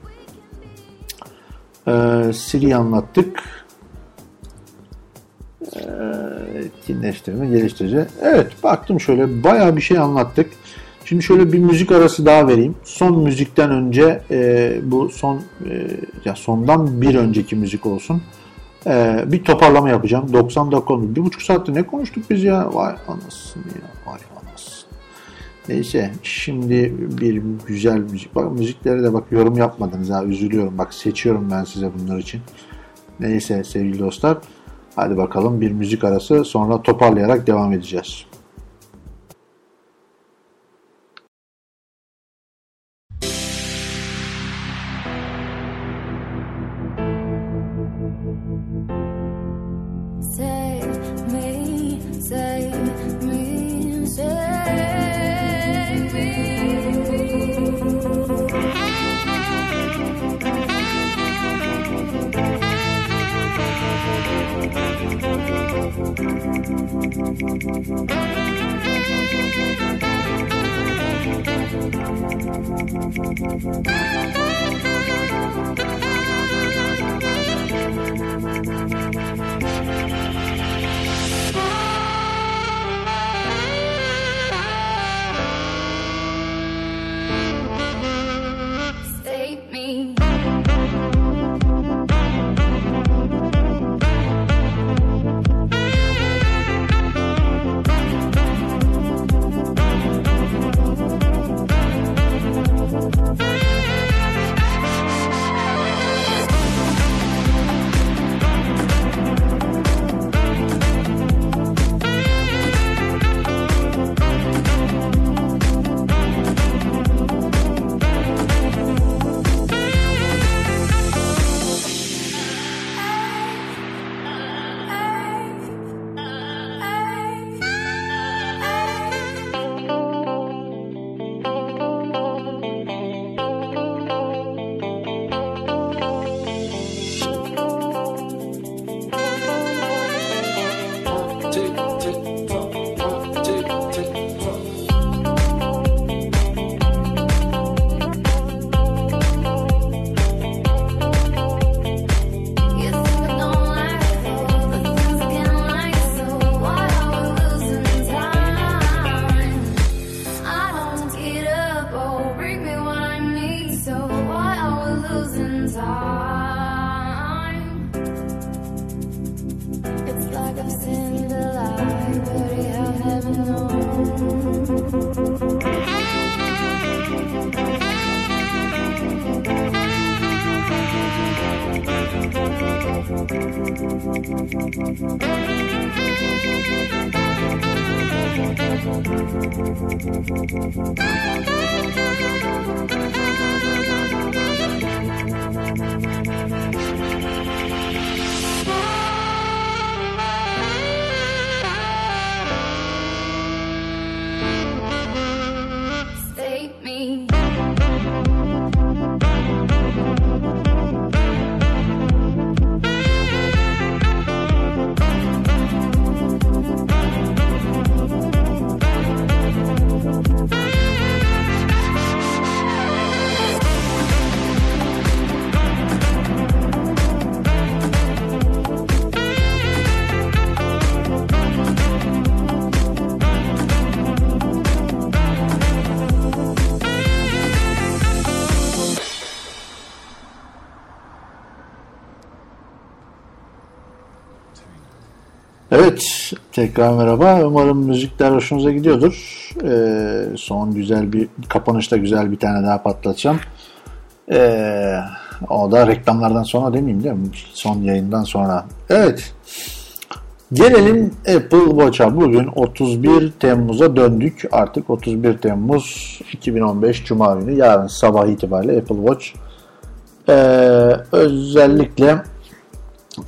Ee, Siri anlattık. Etkinleştirme, geliştirici. Evet baktım şöyle bayağı bir şey anlattık. Şimdi şöyle bir müzik arası daha vereyim. Son müzikten önce e, bu son e, ya sondan bir önceki müzik olsun. E, bir toparlama yapacağım. 90 dakika olmuş. Bir buçuk saatte ne konuştuk biz ya? Vay anasını ya. Vay anasını. Neyse şimdi bir güzel müzik. Bak müziklere de bak yorum yapmadınız ha. Üzülüyorum. Bak seçiyorum ben size bunlar için. Neyse sevgili dostlar. Hadi bakalım bir müzik arası sonra toparlayarak devam edeceğiz. Tekrar merhaba. Umarım müzikler hoşunuza gidiyordur. Ee, son güzel bir, kapanışta güzel bir tane daha patlatacağım. Ee, o da reklamlardan sonra demeyeyim değil mi? Son yayından sonra. Evet. Gelelim Apple Watch'a. Bugün 31 Temmuz'a döndük. Artık 31 Temmuz 2015 Cuma günü. Yarın sabah itibariyle Apple Watch. Ee, özellikle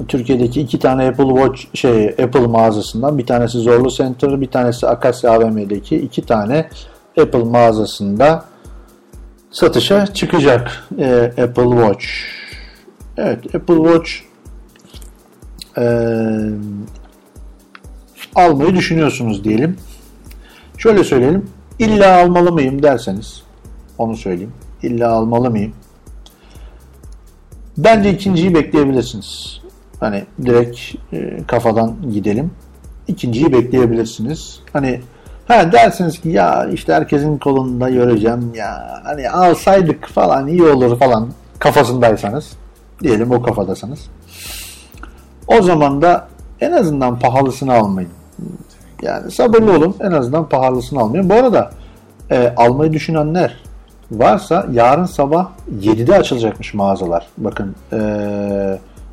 Türkiye'deki iki tane Apple Watch şey Apple mağazasından bir tanesi Zorlu Center, bir tanesi Akasya AVM'deki iki tane Apple mağazasında satışa çıkacak e, Apple Watch. Evet, Apple Watch e, almayı düşünüyorsunuz diyelim. Şöyle söyleyelim. İlla almalı mıyım derseniz onu söyleyeyim. İlla almalı mıyım? Bence ikinciyi bekleyebilirsiniz. Hani direkt e, kafadan gidelim. İkinciyi bekleyebilirsiniz. Hani ha dersiniz ki ya işte herkesin kolunda göreceğim ya hani alsaydık falan iyi olur falan kafasındaysanız diyelim o kafadasınız. O zaman da en azından pahalısını almayın. Yani sabırlı olun. En azından pahalısını almayın. Bu arada e, almayı düşünenler varsa yarın sabah 7'de açılacakmış mağazalar. Bakın e,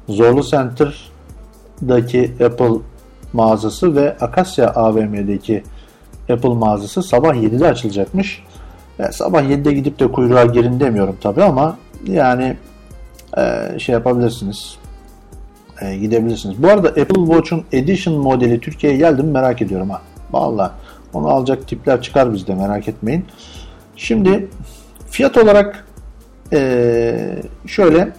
Zorlu Center'daki Apple mağazası ve Akasya AVM'deki Apple mağazası sabah 7'de açılacakmış. E, sabah 7'de gidip de kuyruğa girin demiyorum tabi ama yani e, şey yapabilirsiniz. E, gidebilirsiniz. Bu arada Apple Watch'un Edition modeli Türkiye'ye geldi mi merak ediyorum ha. Vallahi onu alacak tipler çıkar bizde merak etmeyin. Şimdi fiyat olarak e, şöyle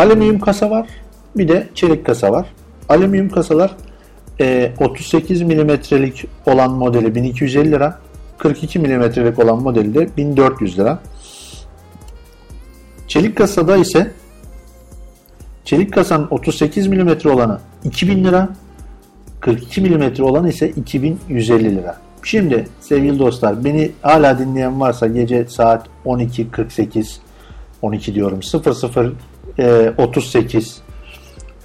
alüminyum kasa var. Bir de çelik kasa var. Alüminyum kasalar e, 38 milimetrelik olan modeli 1250 lira. 42 milimetrelik olan modeli de 1400 lira. Çelik kasada ise çelik kasanın 38 milimetre olanı 2000 lira. 42 milimetre olanı ise 2150 lira. Şimdi sevgili dostlar beni hala dinleyen varsa gece saat 12.48 12 diyorum 00 e, 38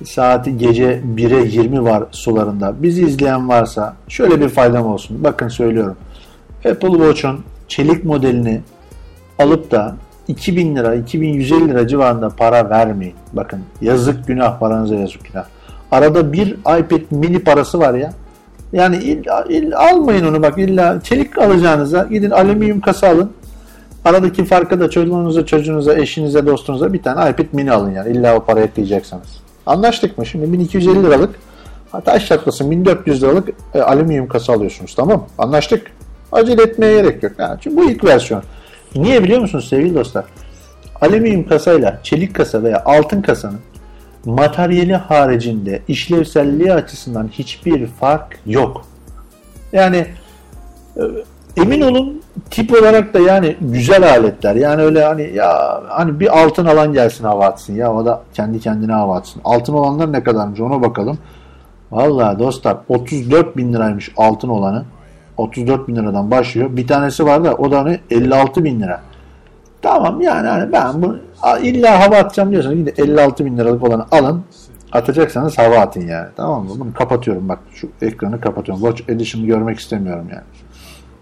saati gece 1'e 20 var sularında. Bizi izleyen varsa şöyle bir faydam olsun. Bakın söylüyorum. Apple Watch'un çelik modelini alıp da 2000 lira, 2150 lira civarında para vermeyin. Bakın yazık günah paranıza yazık günah. Arada bir iPad mini parası var ya. Yani illa, illa almayın onu bak illa çelik alacağınıza gidin alüminyum kasa alın. Aradaki farkı da çocuğunuza, çocuğunuza, eşinize, dostunuza bir tane iPad mini alın yani. İlla o parayı ekleyeceksiniz. Anlaştık mı? Şimdi 1250 liralık taş çatlasın 1400 liralık e, alüminyum kasa alıyorsunuz tamam? Anlaştık. Acele etmeye gerek yok. Yani çünkü bu ilk versiyon. Niye biliyor musunuz sevgili dostlar? Alüminyum kasayla çelik kasa veya altın kasanın materyali haricinde işlevselliği açısından hiçbir fark yok. Yani e, emin olun tip olarak da yani güzel aletler. Yani öyle hani ya hani bir altın alan gelsin hava atsın ya o da kendi kendine hava atsın. Altın olanlar ne kadarmış ona bakalım. Vallahi dostlar 34 bin liraymış altın olanı. 34 bin liradan başlıyor. Bir tanesi var da o da hani 56 bin lira. Tamam yani hani ben bu illa hava atacağım diyorsanız gidin 56 bin liralık olanı alın. Atacaksanız hava atın yani. Tamam mı? Bunu kapatıyorum bak. Şu ekranı kapatıyorum. Watch Edition'ı görmek istemiyorum yani.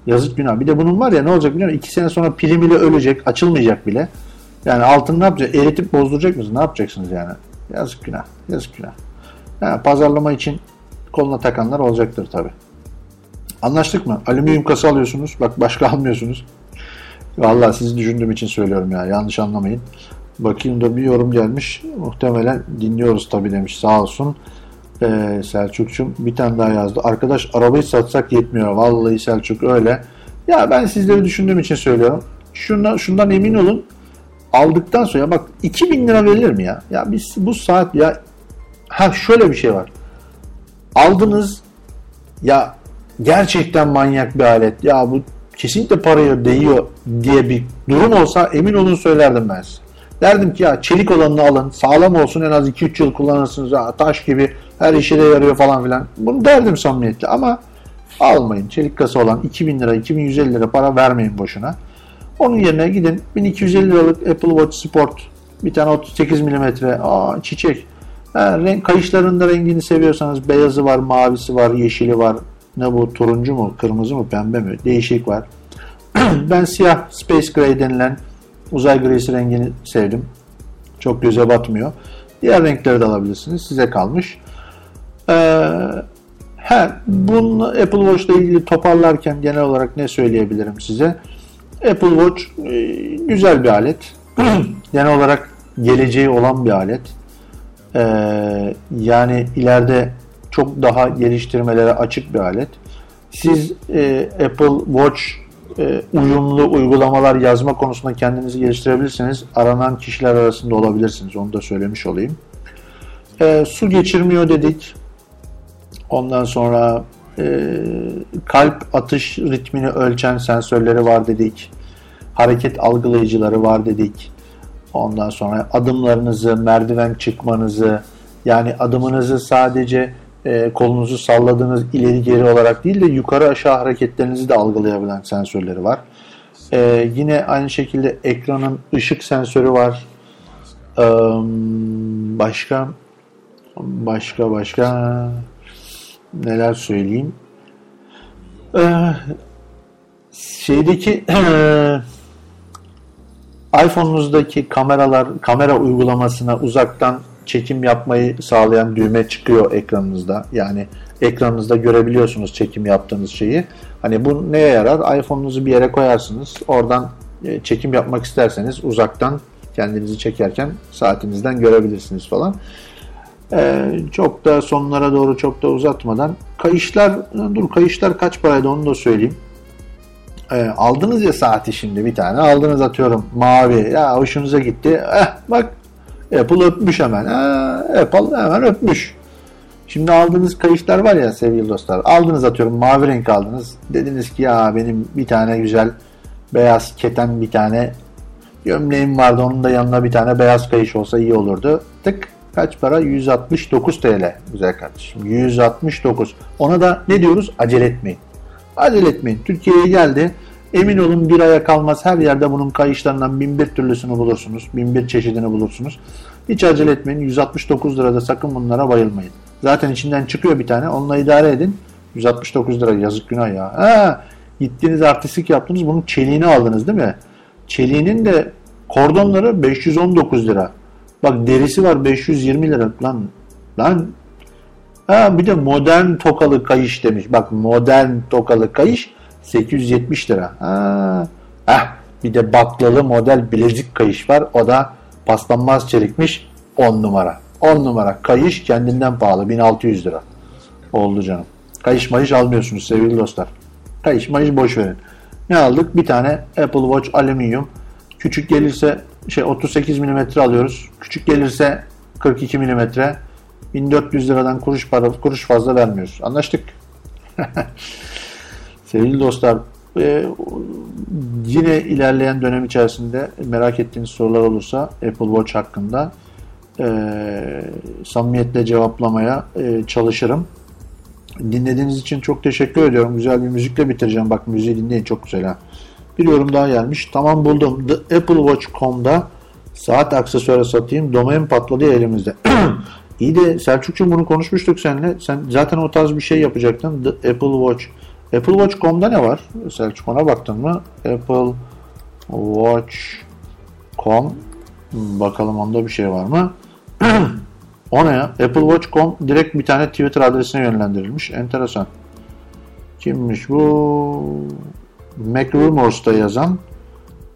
Yazık günah. Bir de bunun var ya ne olacak biliyor musun? İki sene sonra pili bile ölecek. Açılmayacak bile. Yani altın ne yapacak? Eritip bozduracak mısınız? Ne yapacaksınız yani? Yazık günah. Yazık günah. Yani pazarlama için koluna takanlar olacaktır tabi. Anlaştık mı? Alüminyum kasa alıyorsunuz. Bak başka almıyorsunuz. Vallahi sizi düşündüğüm için söylüyorum ya. Yanlış anlamayın. Bakayım da bir yorum gelmiş. Muhtemelen dinliyoruz tabi demiş. Sağ olsun. Ee, Selçuk'cum bir tane daha yazdı. Arkadaş arabayı satsak yetmiyor. Vallahi Selçuk öyle. Ya ben sizleri düşündüğüm için söylüyorum. Şundan, şundan emin olun. Aldıktan sonra bak 2000 lira verilir mi ya? Ya biz bu saat ya ha şöyle bir şey var. Aldınız ya gerçekten manyak bir alet. Ya bu kesinlikle paraya değiyor diye bir durum olsa emin olun söylerdim ben size. Derdim ki ya çelik olanını alın, sağlam olsun en az 2-3 yıl kullanırsınız. Ya, taş gibi her işe de yarıyor falan filan. Bunu derdim samimiyetle ama almayın. Çelik kasa olan 2000 lira, 2150 lira para vermeyin boşuna. Onun yerine gidin 1250 liralık Apple Watch Sport bir tane 38 mm aa, çiçek. Ha, renk, kayışların da rengini seviyorsanız beyazı var, mavisi var, yeşili var. Ne bu turuncu mu, kırmızı mı, pembe mi? Değişik var. ben siyah Space Gray denilen uzay grisi rengini sevdim. Çok göze batmıyor. Diğer renkleri de alabilirsiniz. Size kalmış. Ee, he, bunu Apple Watch ile ilgili toparlarken genel olarak ne söyleyebilirim size? Apple Watch e, güzel bir alet. genel olarak geleceği olan bir alet. Ee, yani ileride çok daha geliştirmelere açık bir alet. Siz e, Apple Watch e, uyumlu uygulamalar yazma konusunda kendinizi geliştirebilirsiniz. Aranan kişiler arasında olabilirsiniz. Onu da söylemiş olayım. E, su geçirmiyor dedik. Ondan sonra e, kalp atış ritmini ölçen sensörleri var dedik. Hareket algılayıcıları var dedik. Ondan sonra adımlarınızı, merdiven çıkmanızı, Yani adımınızı sadece e, kolunuzu salladığınız ileri geri olarak değil de yukarı aşağı hareketlerinizi de algılayabilen sensörleri var. E, yine aynı şekilde ekranın ışık sensörü var. E, başka başka başka neler söyleyeyim? E, şeydeki iPhone'unuzdaki kameralar kamera uygulamasına uzaktan çekim yapmayı sağlayan düğme çıkıyor ekranınızda. Yani ekranınızda görebiliyorsunuz çekim yaptığınız şeyi. Hani bu neye yarar? iPhone'unuzu bir yere koyarsınız. Oradan e, çekim yapmak isterseniz uzaktan kendinizi çekerken saatinizden görebilirsiniz falan. Ee, çok da sonlara doğru çok da uzatmadan. Kayışlar dur kayışlar kaç paraydı onu da söyleyeyim. Ee, aldınız ya saati şimdi bir tane aldınız atıyorum mavi. Ya hoşunuza gitti. Eh bak Apple öpmüş hemen. Ha, Apple hemen öpmüş. Şimdi aldığınız kayışlar var ya sevgili dostlar aldınız atıyorum mavi renk aldınız. Dediniz ki ya benim bir tane güzel beyaz keten bir tane gömleğim vardı onun da yanına bir tane beyaz kayış olsa iyi olurdu. Tık kaç para 169 TL güzel kardeşim 169 ona da ne diyoruz acele etmeyin Acele etmeyin. Türkiye'ye geldi. Emin olun bir aya kalmaz. Her yerde bunun kayışlarından bin bir türlüsünü bulursunuz. Bin bir çeşidini bulursunuz. Hiç acele etmeyin. 169 lirada sakın bunlara bayılmayın. Zaten içinden çıkıyor bir tane. Onunla idare edin. 169 lira yazık günah ya. Ha, gittiniz artistik yaptınız. Bunun çeliğini aldınız değil mi? Çeliğinin de kordonları 519 lira. Bak derisi var 520 lira. Lan lan Ha, bir de modern tokalı kayış demiş. Bak modern tokalı kayış 870 lira. Ha. Heh, bir de baklalı model bilezik kayış var. O da paslanmaz çelikmiş 10 numara. 10 numara kayış kendinden pahalı 1600 lira. Oldu canım. Kayış mayış almıyorsunuz sevgili dostlar. Kayış mayış boş verin. Ne aldık? Bir tane Apple Watch alüminyum. Küçük gelirse şey 38 mm alıyoruz. Küçük gelirse 42 mm. 1400 liradan kuruş para kuruş fazla vermiyoruz. Anlaştık. Sevgili dostlar e, yine ilerleyen dönem içerisinde merak ettiğiniz sorular olursa Apple Watch hakkında e, samimiyetle cevaplamaya e, çalışırım. Dinlediğiniz için çok teşekkür ediyorum. Güzel bir müzikle bitireceğim. Bak müziği dinleyin çok güzel ha. Bir yorum daha gelmiş. Tamam buldum. The Apple Watch.com'da saat aksesuarı satayım. Domain patladı elimizde. İyi de Selçukcuğum bunu konuşmuştuk seninle. Sen zaten o tarz bir şey yapacaktın. The Apple Watch. Apple Watch.com'da ne var? Selçuk ona baktın mı? Apple Watch.com Bakalım onda bir şey var mı? o ne ya? Apple Watch.com direkt bir tane Twitter adresine yönlendirilmiş. Enteresan. Kimmiş bu? MacRumors'ta yazan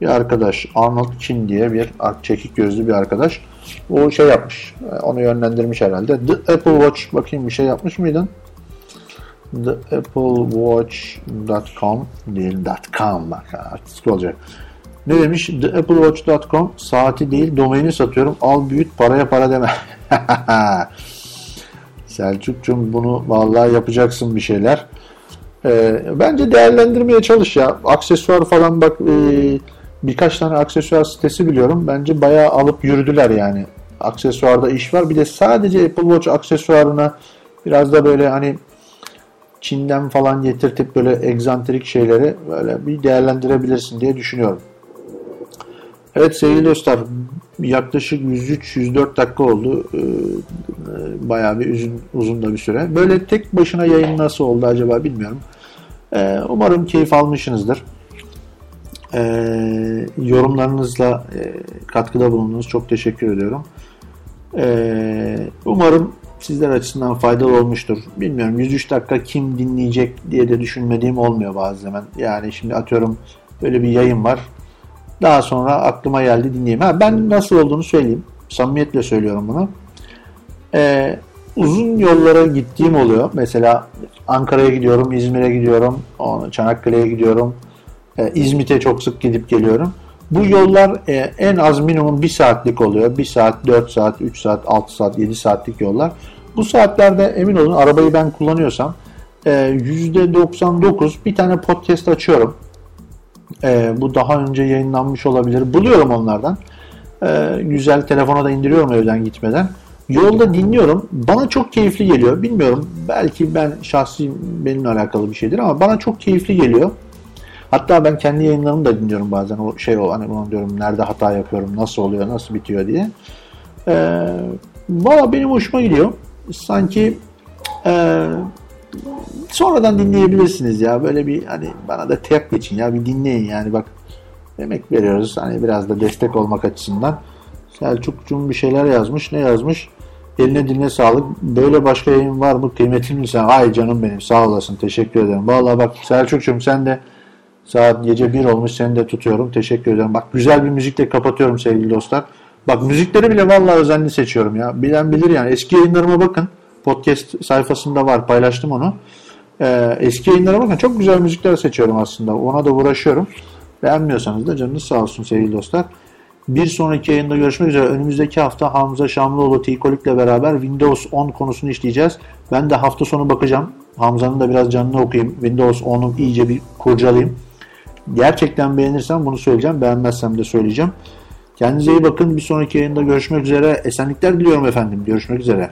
bir arkadaş. Arnold Chin diye bir çekik gözlü bir arkadaş. O şey yapmış. Onu yönlendirmiş herhalde. The Apple Watch bakayım bir şey yapmış mıydın? theapplewatch.com değil .com bak artistik olacak. Ne demiş? Theapplewatch.com saati değil domaini satıyorum. Al büyüt paraya para deme. Selçuk'cum bunu vallahi yapacaksın bir şeyler. Ee, bence değerlendirmeye çalış ya. Aksesuar falan bak e, birkaç tane aksesuar sitesi biliyorum. Bence bayağı alıp yürüdüler yani. Aksesuarda iş var. Bir de sadece Apple Watch aksesuarına biraz da böyle hani Çin'den falan getirtip böyle egzantrik şeyleri böyle bir değerlendirebilirsin diye düşünüyorum. Evet sevgili dostlar yaklaşık 103-104 dakika oldu. Ee, bayağı bir uzun, uzun da bir süre. Böyle tek başına yayın nasıl oldu acaba bilmiyorum. Ee, umarım keyif almışsınızdır. Ee, yorumlarınızla e, katkıda bulundunuz. Çok teşekkür ediyorum. Umarım sizler açısından faydalı olmuştur. Bilmiyorum 103 dakika kim dinleyecek diye de düşünmediğim olmuyor zaman. Yani şimdi atıyorum böyle bir yayın var. Daha sonra aklıma geldi dinleyeyim. Ha, ben nasıl olduğunu söyleyeyim. Samimiyetle söylüyorum bunu. Ee, uzun yollara gittiğim oluyor. Mesela Ankara'ya gidiyorum, İzmir'e gidiyorum, Çanakkale'ye gidiyorum. Ee, İzmit'e çok sık gidip geliyorum. Bu yollar e, en az minimum 1 saatlik oluyor. 1 saat, 4 saat, 3 saat, 6 saat, 7 saatlik yollar. Bu saatlerde emin olun arabayı ben kullanıyorsam e, %99 bir tane podcast açıyorum. E, bu daha önce yayınlanmış olabilir. Buluyorum onlardan. E, güzel telefona da indiriyorum evden gitmeden. Yolda dinliyorum. Bana çok keyifli geliyor. Bilmiyorum. Belki ben şahsi benimle alakalı bir şeydir ama bana çok keyifli geliyor. Hatta ben kendi yayınlarımı da dinliyorum bazen. O şey o hani bunu diyorum nerede hata yapıyorum, nasıl oluyor, nasıl bitiyor diye. Ee, Valla benim hoşuma gidiyor. Sanki e, sonradan dinleyebilirsiniz ya. Böyle bir hani bana da tep geçin ya bir dinleyin yani bak emek veriyoruz. Hani biraz da destek olmak açısından. Selçukcuğum bir şeyler yazmış. Ne yazmış? Eline diline sağlık. Böyle başka yayın var mı? Kıymetli insan. Ay canım benim sağ olasın. Teşekkür ederim. Vallahi bak Selçukcuğum sen de saat gece 1 olmuş. Seni de tutuyorum. Teşekkür ederim. Bak güzel bir müzikle kapatıyorum sevgili dostlar. Bak müzikleri bile vallahi özenli seçiyorum ya. Bilen bilir yani. Eski yayınlarıma bakın. Podcast sayfasında var. Paylaştım onu. Ee, eski yayınlara bakın. Çok güzel müzikler seçiyorum aslında. Ona da uğraşıyorum. Beğenmiyorsanız da canınız sağ olsun sevgili dostlar. Bir sonraki yayında görüşmek üzere. Önümüzdeki hafta Hamza Şamlıoğlu Tikolik'le beraber Windows 10 konusunu işleyeceğiz. Ben de hafta sonu bakacağım. Hamza'nın da biraz canını okuyayım. Windows 10'u iyice bir kurcalayayım. Gerçekten beğenirsem bunu söyleyeceğim. Beğenmezsem de söyleyeceğim. Kendinize iyi bakın. Bir sonraki yayında görüşmek üzere. Esenlikler diliyorum efendim. Görüşmek üzere.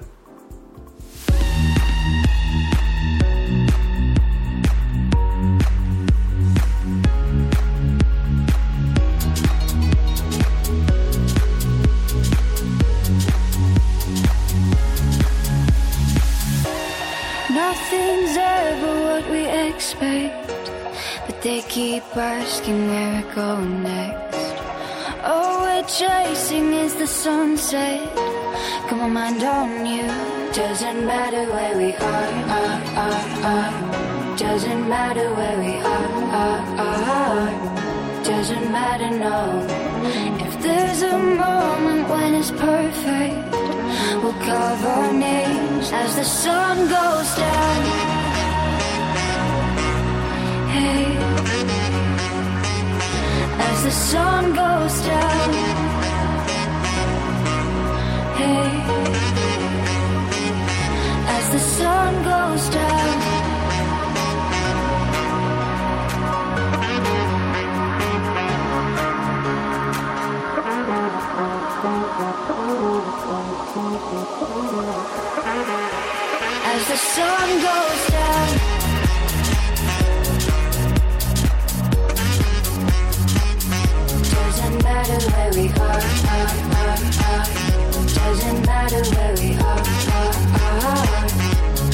Expect, but they keep asking where we're going next. All we're chasing is the sunset. Come on, mind on you. Doesn't matter where we are, are, are, are. Doesn't matter where we are, are, are. Doesn't matter, no. If there's a moment when it's perfect, we'll carve our names as the sun goes down. As the sun goes where we are. Doesn't matter where we are.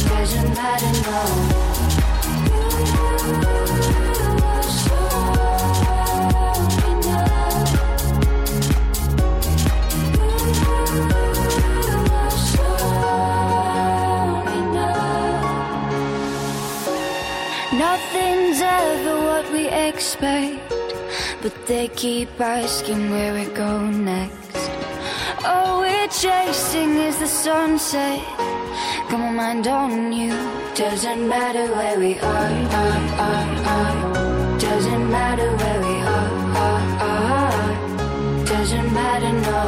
Doesn't matter, no. Nothing's ever what we expect, but they keep asking where we go next. All we're chasing is the sunset. Come on, mind on you. Doesn't matter where we are, are, are, are. Doesn't matter where we are, are, are. Doesn't matter, no.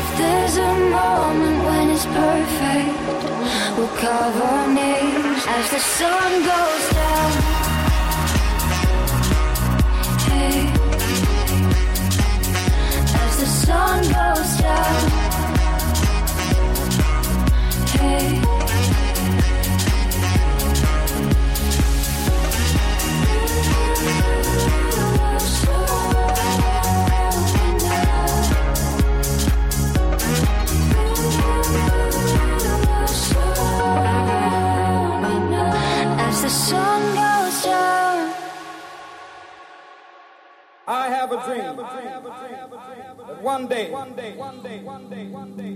If there's a moment when it's perfect, we'll carve our names as the sun goes down. As the sun goes down. Hey. A dream that one day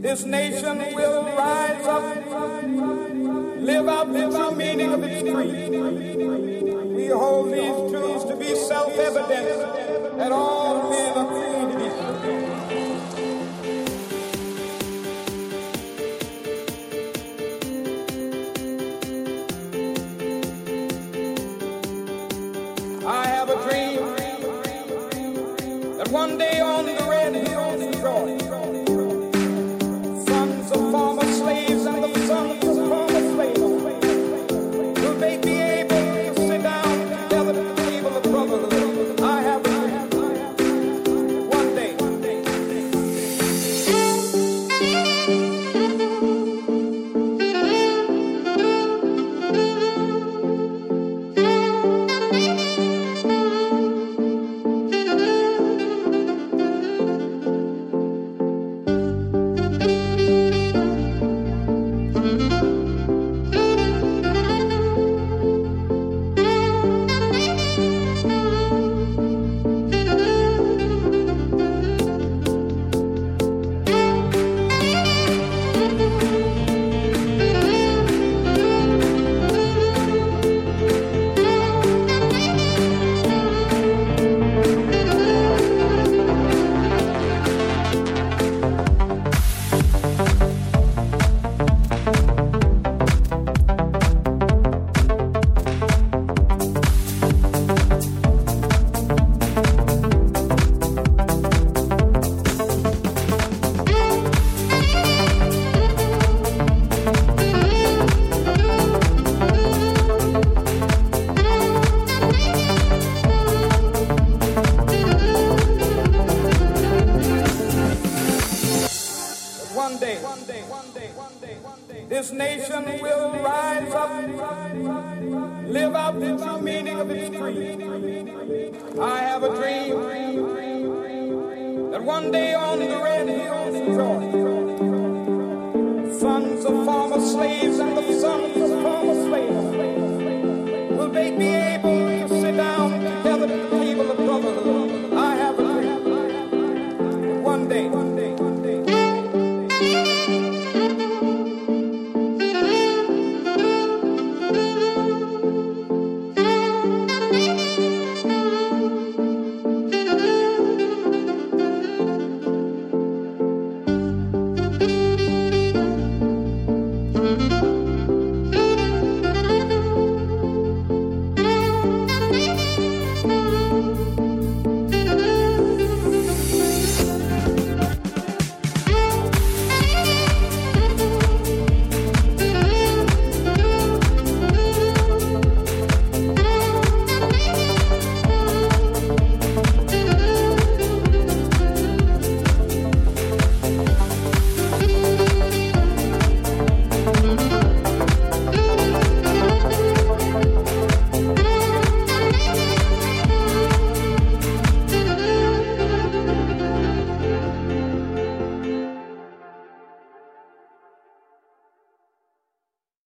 this nation will rise up, live out the true meaning of its creed. We hold these truths to be self-evident that all men are created equal.